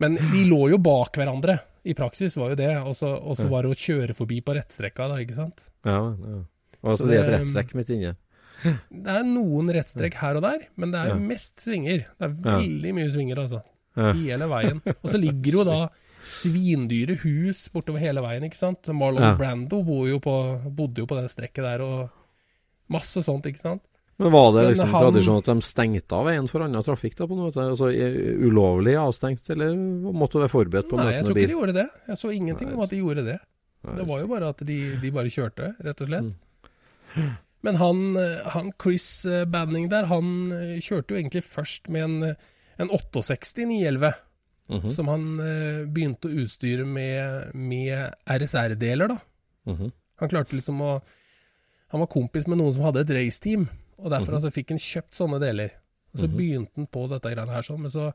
Men de lå jo bak hverandre. I praksis var jo det. Og så var det å kjøre forbi på rettstrekka, da, ikke sant. Ja, ja. Og Så det er et rettstrekk midt inne. Det er noen rettstrekk her og der, men det er jo Ja. mest svinger. Det er veldig mye svinger, altså. Hele veien. Og så ligger jo da svindyre hus bortover hele veien, ikke sant. Marlon. Brando bor jo på, bodde jo på det strekket der, og masse sånt, ikke sant. Men var det liksom han- tradisjon at de stengte av veien for annen trafikk da, på noe måte? Altså ulovlig avstengt, eller måtte du være forberedt på å Nei, jeg tror ikke de gjorde det. Jeg så ingenting Nei. om at de gjorde det. Så Nei. det var jo bare at de, de bare kjørte, rett og slett. Mm. Men han, han Chris eh, Banning der, han eh, kjørte jo egentlig først med en, en 68 911. Mhm, som han eh, begynte å utstyre med, med RSR-deler, da. mhm. Han klarte liksom å Han var kompis med noen som hadde et raceteam, og derfor altså, fikk han kjøpt sånne deler. Og så Mhm. begynte han på dette greiene her sånn, men så,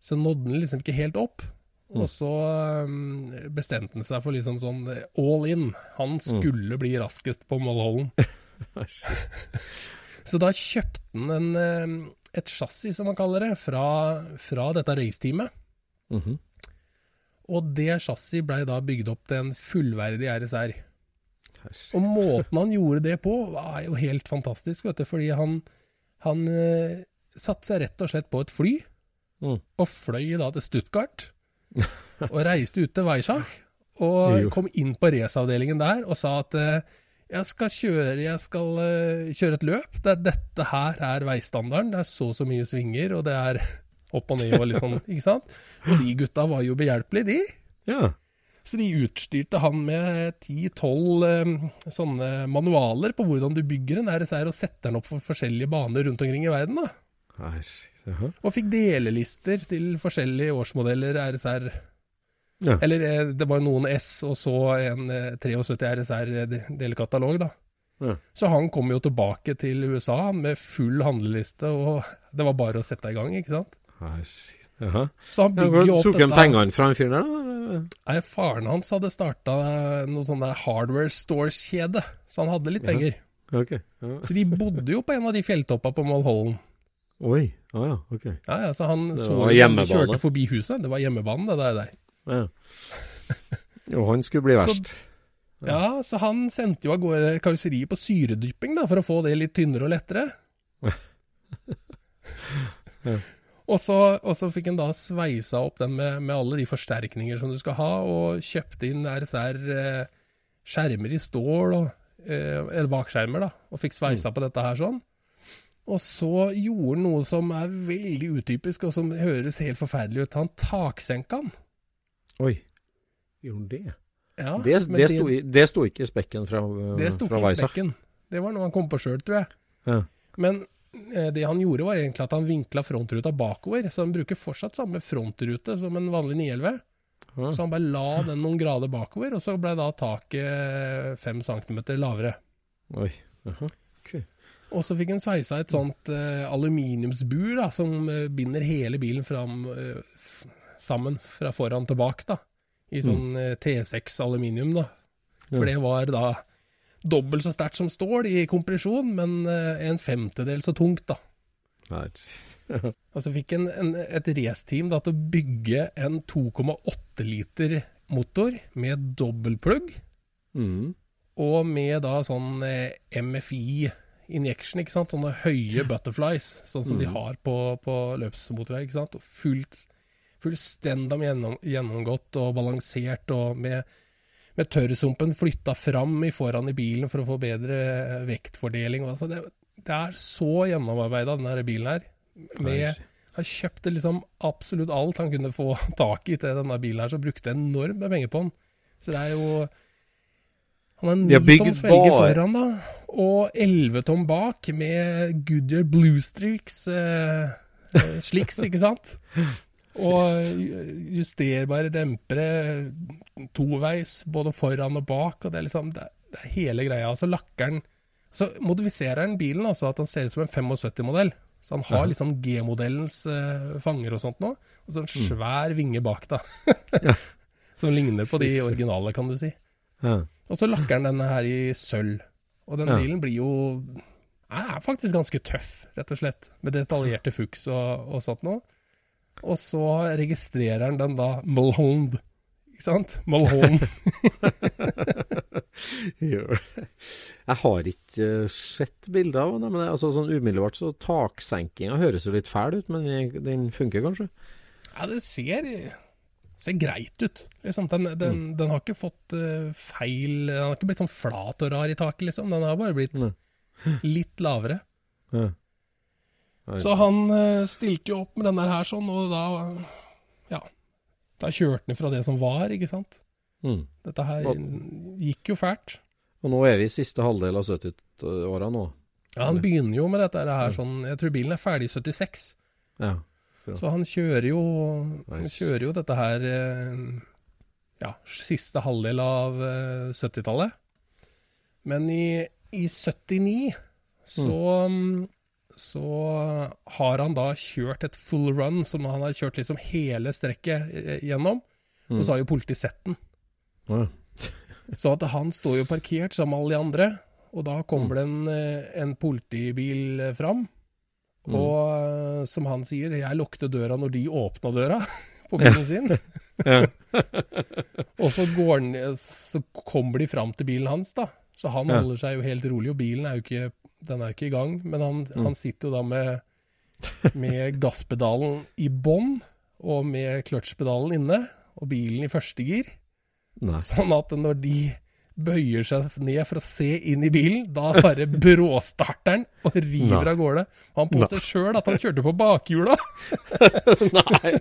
så nådde han liksom ikke helt opp. Og Mm. så um, bestemte han seg for liksom sånn eh, all in. Han Mm. skulle bli raskest på Målholden. Så da kjøpte han en, eh, et chassis, som man kaller det, fra, fra dette raceteamet. Mhm. Og det chassis blei da bygd opp til en fullverdig RSR. Og måten han gjorde det på, var jo helt fantastisk, vet du. Fordi han, han uh, satte seg rett og slett på et fly, Mm. og fløy da til Stuttgart. og reiste ut til Weissach, og Jo. kom inn på raceavdelingen der og sa at uh, jeg skal kjøre, jeg skal uh, kjøre et løp der dette her er veistandarden. Det er så og så mye svinger, og det er opp og ned og litt sånn, ikke sant. Og de gutta var jo behjelpelige, de. Ja. Så de utstyrte han med 10-12 eh, sånne manualer på hvordan du bygger en RSR og setter den opp for forskjellige baner rundt omkring i verden. da. Og fikk delelister til forskjellige årsmodeller RSR. Ja. Eller eh, det var noen S og så en eh, 73 RSR-delkatalog, da. Ja. Så han kom jo tilbake til USA med full handleliste, og det var bare å sette i gang, ikke sant. Æsj. Jaha. Så han bygger jo opp tok han pengene fra han fyren der, da? Nei, faren hans hadde starta noe sånn der hardware stores-kjede, så han hadde litt Ja. penger. Ok. Ja. Så de bodde jo på en av de fjelltoppa på Molhollen. Oi. Å ja, ok. Ja, ja, så han Det så hjemmebane. kjørte forbi huset. Det var hjemmebanen, det der. der. Ja. Jo, han skulle bli Så- verst. Ja, så han sendte jo av gårde karosseriet på syredypping, da, for å få det litt tynnere og lettere. Ja. Og så, og så fikk han da sveisa opp den med, med alle de forsterkninger som du skal ha, og kjøpte inn RSR eh, skjermer i stål, og, eh, eller bakskjermer, da, og fikk sveisa på dette her sånn. Og så gjorde han noe som er veldig utypisk, og som høres helt forferdelig ut. Han taksenka han. Oi. Gjorde han det? Ja, Det, det, sto, det sto ikke i spekken fra, Det sto ikke i spekken. Det var noe han kom på sjøl, tror jeg. Ja. Men det han gjorde, var egentlig at han vinkla frontruta bakover. Så han bruker fortsatt samme frontrute som en vanlig 911. Ja. Så han bare la den noen grader bakover, og så ble da taket fem centimeter lavere. Oi. Og så fikk han sveisa et sånt uh, aluminiumsbur da, som uh, binder hele bilen fram, uh, sammen fra foran til bak. da, I sånn eh, T6 aluminium. da. For det var da dobbelt så sterkt som stål i kompresjon, men eh, en femtedel så tungt. da. Og så fikk en, en, et raceteam til å bygge en 2,8 liter motor med dobbeltplugg, Mm. og med da sånn eh, MFI injection, ikke sant? Sånne høye butterflies, sånn som de Mm. har på, på løpsmotorer, ikke sant? Og fullt, fullstendig gjennom, gjennomgått og balansert, og med, med tørrsumpen flytta fram i foran i bilen for å få bedre eh, vektfordeling. Altså det, det er så gjennomarbeida, denne bilen her. Med, han kjøpte liksom absolutt alt han kunne få tak i til denne bilen her, så brukte enormt med penger på den. Så det er jo Han har ni toms felger foran, da, og elleve tom bak, med Goodyear Blue Streaks eh, sliks, ikke sant? Og justerbare dempere, toveis, både foran og bak, og det er liksom det, er hele greia. Og så lakker den Så modifiserer han bilen altså at han ser ut som en 75-modell. Så han har liksom G-modellens uh, fanger og sånt nå, og så en svær vinge bak, da. Som ligner på de originale, kan du si. Ja. Og så lakker han denne her i sølv. Og den Ja. bilen blir jo er faktisk ganske tøff, rett og slett. Med detaljerte fuks og, og sånt noe. Og så registrerer han den da Mulholland. Ikke sant? Mulholland. Jeg har ikke eh, sett bilder av det, men altså, sånn umiddelbart så taksenkinga høres jo litt fæl ut, men den, funker kanskje? Ja, det ser, ser greit ut. Liksom. Den, den, den har ikke fått eh, feil Den har ikke blitt sånn flat og rar i taket, liksom. Den har bare blitt litt lavere. Ja. Så han eh, stilte jo opp med den der her sånn, og da Ja. Da kjørte han fra det som var, ikke sant. Mm. Dette her gikk jo fælt. Og nå er vi i siste halvdel av 70-åra nå. Ja, Han begynner jo med dette her sånn Jeg tror bilen er ferdig i 76. Ja. Så han kjører jo Han kjører jo dette her eh, Ja, siste halvdel av eh, 70-tallet. Men i, i 79 så mm, så har han da kjørt et full run, som han har kjørt liksom hele strekket gjennom. gjennom. Og så har jo politiet sett den. Ja. Så at han står jo parkert sammen med alle de andre, og da kommer det en, eh, en politibil eh, fram. Og eh, som han sier, jeg lukter døra når de åpna døra på bilen sin. Ja. og så, går den, så kommer de fram til bilen hans, da. Så han holder seg jo helt rolig, og bilen er jo ikke, den er jo ikke i gang. Men han, Mm. han sitter jo da med, med gasspedalen i bånn, og med kløtsjpedalen inne, og bilen i første gir. Nei. Sånn at når de bøyer seg ned for å se inn i bilen, da bare bråstarter han og river Nei. av gårde. Han påstår sjøl at han kjørte på bakhjula. Nei.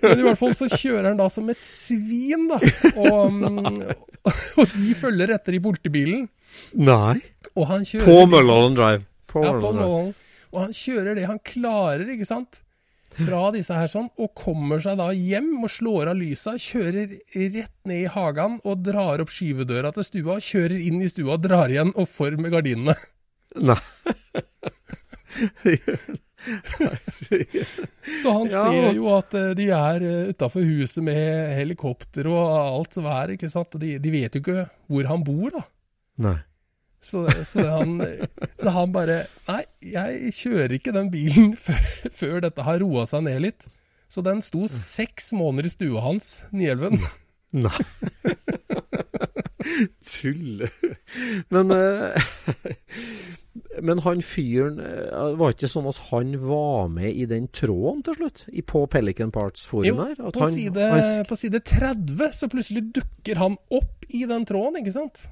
Men i hvert fall så kjører han da som et svin, da. Og, mm, og de følger etter i politibilen. Nei. Og han kjører På Mulholland Drive. På Ja, på. Mulholland. Og han kjører det han klarer, ikke sant. Fra disse her sånn, og kommer seg da hjem og slår av lysa, kjører rett ned i hagen og drar opp skyvedøra til stua, kjører inn i stua, drar igjen og for med gardinene. Nei. Så han Ja. ser jo at eh, de er utafor huset med helikopter og alt som er, ikke sant. De, de vet jo ikke hvor han bor, da. Nei. Så, så, han, så han bare Nei, jeg kjører ikke den bilen før, før dette har roa seg ned litt. Så den sto seks måneder i stua hans, Nielven. Nei. Tuller Men eh, Men han fyren eh, Var ikke sånn at han var med i den tråden til slutt? I, på Pelican Parts-forumet der? At på han, side, han på side 30 så plutselig dukker han opp i den tråden, ikke sant?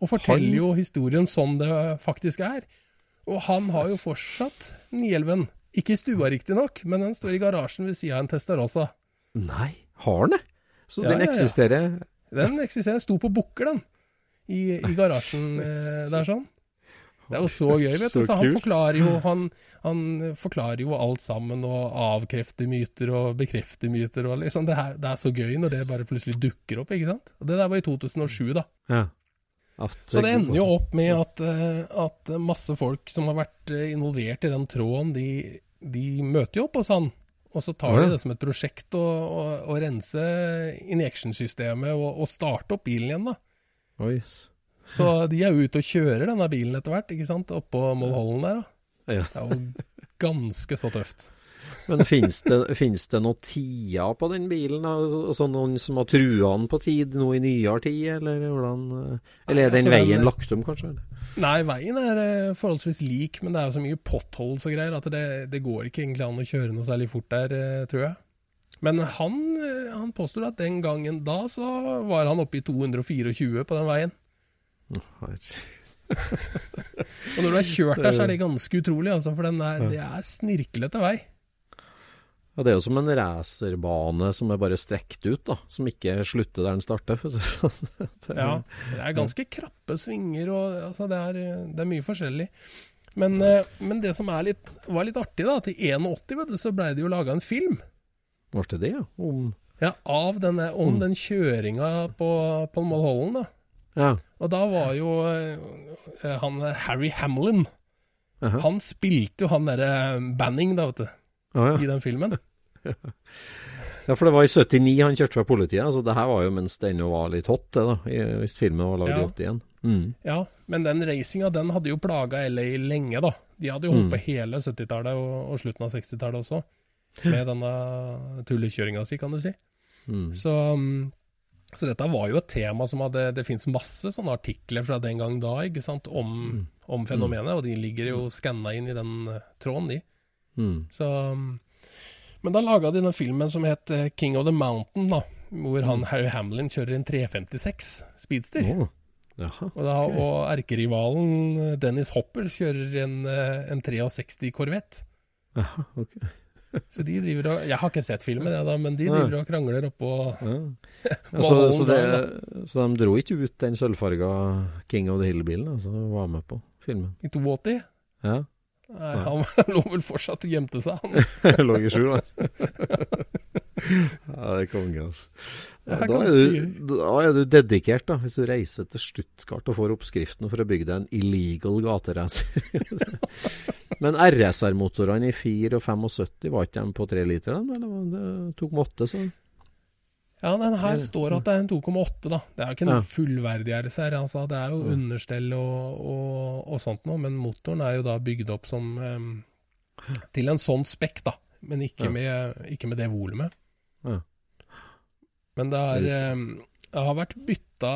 Og forteller Han- jo historien sånn det faktisk er. Og han har jo fortsatt Nielven. Ikke i stua riktignok, men den står i garasjen ved sida av en Testarossa. Nei, har han det? Så Ja, den ja, ja. eksisterer? Den eksisterer, sto på bukker, den. I, i garasjen eh, der sånn. Det er jo så gøy, vet du. Så han forklarer jo han, han forklarer jo alt sammen, og avkrefter myter og bekrefter myter. og liksom, det, er, det er så gøy når det bare plutselig dukker opp, ikke sant. Og Det der var i 2007, da. Ja. At Så det ender jo opp med at, eh, at masse folk som har vært eh, involvert i den tråden, de, de møter jo opp hos han. Og så tar de det som et prosjekt å, å, å rense injection-systemet og, og starte opp bilen igjen, da. Oh, yes. Så de er jo ute og kjører denne bilen etter hvert, ikke sant, oppå Mollhollen der. da. Ja. Det er jo ganske så tøft. Men finnes det, finnes det noe tida på den bilen? Altså noen som har trua den på tid nå i nyere tid, eller hvordan Eller er den altså, veien lagt om, kanskje? Nei, veien er eh, forholdsvis lik, men det er jo så mye potholes og greier at det, det går ikke egentlig an å kjøre noe særlig fort der, eh, tror jeg. Men han, eh, han påstår at den gangen da så var han oppe i 224 på den veien. Og når du har kjørt der, så er det ganske utrolig, altså, for den er, det er snirklete vei. Ja, det er jo som en racerbane som er bare strekt ut, da. Som ikke slutter der den starter. Si det sånn. Er- Ja, det er ganske krappe svinger, og altså, det, er, det er mye forskjellig. Men, eh, men det som litt, var litt artig, da, i 81 vet du, så blei det jo laga en film Var det det, ja? Om ja, av denne, om den kjøringa på, på Hollen, da. Ja. Og da var jo eh, han Harry Hamlin Aha. Han spilte jo han derre Banning, da, vet du, Å, ja. i den filmen. Ja, for det var i 79 han kjørte fra politiet. altså Det her var jo mens det ennå var litt hot, da, hvis filmen var lagd i 81. Mm. Ja, men den racinga den hadde jo plaga LA lenge, da. De hadde jo holdt på hele 70-tallet og, og slutten av 60-tallet også, med denne tullekjøringa si, kan du si. Mm. Så, um, så dette var jo et tema som hadde Det fins masse sånne artikler fra den gang da ikke sant, om, om fenomenet, og de ligger jo skanna inn i den eh, tråden, de. Mm. Så, men da laga de den filmen som het eh, King of the Mountain, da. Hvor han Harry Hamlin kjører en 356 Speedster. Oh. Jaha. Og, da, og erkerivalen eh, Dennis Hopper kjører en, eh, en 63 Corvette. Jaha, okay. Så de driver og Jeg har ikke sett filmen, jeg da, men de driver og krangler oppå Ja. Ja, så, så, det, så de dro ikke ut den sølvfarga King of the Hill-bilen, altså, og var med på filmen? i 82. Ja. Nei, han lå vel fortsatt og gjemte seg, han. Lå i skjul, han. ja, det er konge, altså. Ja, da, er du, da er du dedikert, da, hvis du reiser til Stuttgart og får oppskriften for å bygge deg en illegal gateracer. Men RSR-motorene i 4 og 75, var ikke de på 3 liter, de? Eller det tok med 8, så? Ja, den her står at det er en 2,8, da. Det er jo ikke noe Ja. fullverdig RSR. Altså, det er jo Ja. understell og, og, og sånt noe, men motoren er jo da bygd opp som um, til en sånn spekk, da. Men ikke, Ja. med, ikke med det volumet. Ja. Men det er um, Det har vært bytta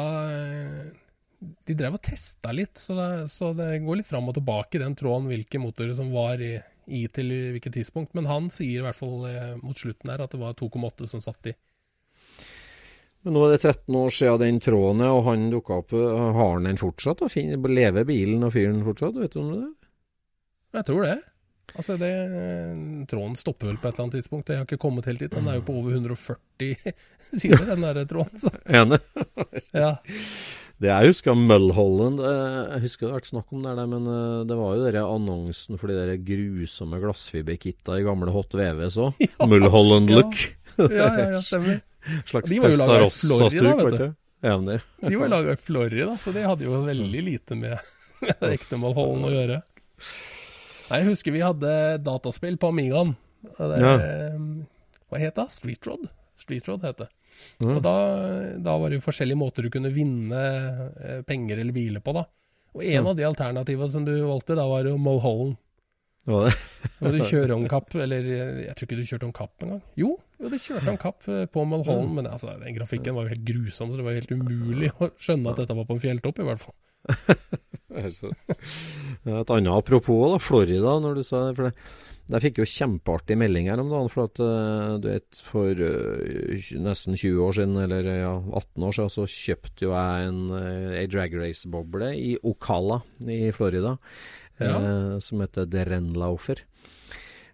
De drev og testa litt, så det, så det går litt fram og tilbake i den tråden hvilke motorer som var i, i til hvilket tidspunkt. Men han sier i hvert fall eh, mot slutten her at det var 2,8 som satt i. Men nå er det 13 år siden den tråden, og han dukka opp. Har han den fortsatt? Og Lever bilen og fyren fortsatt? Vet du om det? Jeg tror det. Altså, det, Tråden stopper vel på et eller annet tidspunkt. Jeg har ikke kommet helt dit. Den er jo på over 140 sider, den der tråden. Så. Enig. Ja. Det jeg husker Mulholland eh, Jeg husker det har vært snakk om det, der, men eh, det var jo den annonsen for de der grusomme glassfiberkitta i gamle Hot VVS òg. Ja. look. ja, ja, ja, stemmer. Slags De var jo laget i Florida, vet du. det. De var laga i Florida, så de hadde jo veldig lite med, med ekte Mulholland å gjøre. Nei, Jeg husker vi hadde dataspill på Amigaen. Ja. Hva het det? Street Rod? Street Rod het det. Mm. Og da, da var det jo forskjellige måter du kunne vinne eh, penger eller biler på, da. Og en mm. av de alternativene som du valgte, da var jo Mulholland. Var det. Og du kjører om kapp, eller eh, jeg tror ikke du kjørte om kapp engang. Jo, jo, du kjørte om kapp eh, på Mulholland, men altså, den grafikken var jo helt grusom, så det var helt umulig å skjønne at dette var på en fjelltopp, i hvert fall. Et annet apropos, da, Florida, når du sa det. For det, jeg fikk jo kjempeartig melding her om dagen. For at eh, du vet, for eh, nesten 20 år siden, eller ja, 18 år siden, så kjøpte jo jeg en, ei drag race-boble i Ocala i Florida. eh, som heter Derenlaufer.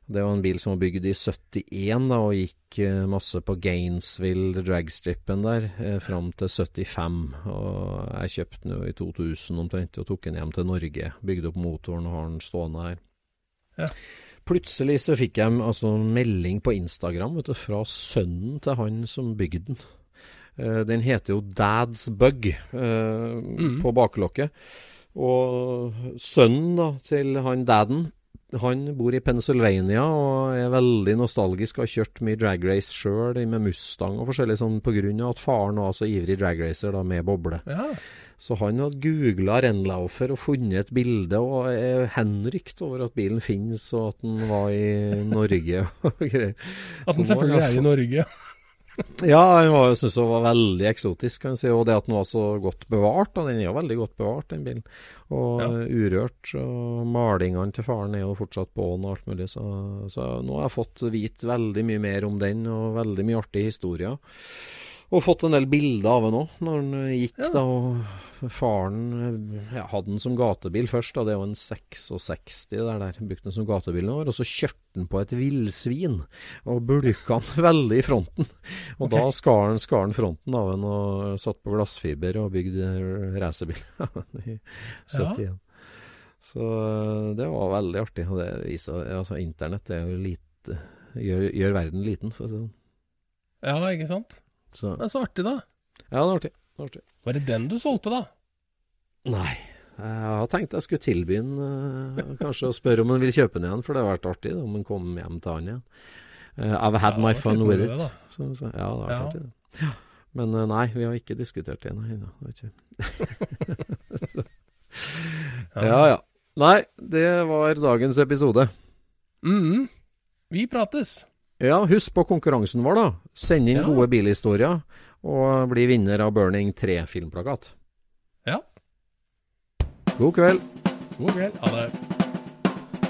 Det var en bil som var bygd i 71 da, og gikk eh, masse på Gainesville dragstrippen der eh, fram til 75. Og jeg kjøpte den jo i 2000 omtrent og tok den hjem til Norge. Bygde opp motoren og har den stående her. Ja. Plutselig så fikk jeg altså, melding på Instagram vet du, fra sønnen til han som bygde den. Uh, den heter jo Dad's Bug eh, på baklokket. Og sønnen da, til han daden, han bor i Pennsylvania og er veldig nostalgisk. Har kjørt mye drag race sjøl, med Mustang og forskjellig sånn pga. at faren var så ivrig dragracer da, med boble. Ja, Så han hadde googla Rennlaufer og funnet et bilde, og er henrykt over at bilen finnes, og at den var i Norge. At den selvfølgelig er i Norge. ja, han var, syntes det var veldig eksotisk, kan si. Og det at den var så godt bevart. Og Den er jo veldig godt bevart, den bilen. Og Ja. urørt. Og malingene til faren er jo fortsatt på den og alt mulig. Så, så nå har jeg fått vite veldig mye mer om den, og veldig mye artige historier. Og fått en del bilder av den òg, når den gikk Ja. da. Og faren ja, hadde den som gatebil først, da. Det er jo en 66 det der. der. Brukte den som gatebil nå. Og så kjørte den på et villsvin, og bulka den veldig i fronten. Og okay. da skar han, skar han fronten av den og satt på glassfiber og bygde racerbil i 71. Så eh, det var veldig artig. Og det viser altså Internett er lite gjør, gjør verden liten, for å si det sånn. Ja, ikke sant? Så Det er så artig, da. ja, det er artig. Det er artig. Var det den du solgte, da? Nei. Jeg har tenkt jeg skulle tilby den eh, kanskje å spørre om han vil kjøpe den igjen, for det har vært artig om han kom hjem til han igjen. Eh, I've had Ja, my fun with it. da. Så, så, ja, det har vært Ja. artig. det. Ja. Men eh, nei, vi har ikke diskutert det ennå. Ja ja. Nei, det var dagens episode. Mhm. Vi prates. Ja, husk på konkurransen vår, da. Send inn Ja. gode bilhistorier, og bli vinner av Burning 3-filmplakat. Ja. God kveld. God kveld. Ha det.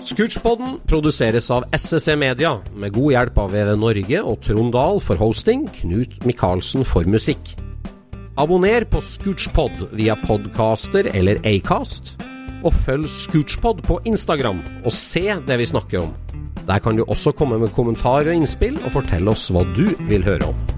Scootchpoden produseres av SSC Media, med god hjelp av VV Norge og Trond Dahl for hosting, Knut Micaelsen for musikk. Abonner på Scootchpod via podcaster eller Acast, og følg Scootchpod på Instagram og se det vi snakker om. Der kan du også komme med kommentarer og innspill, og fortelle oss hva du vil høre om.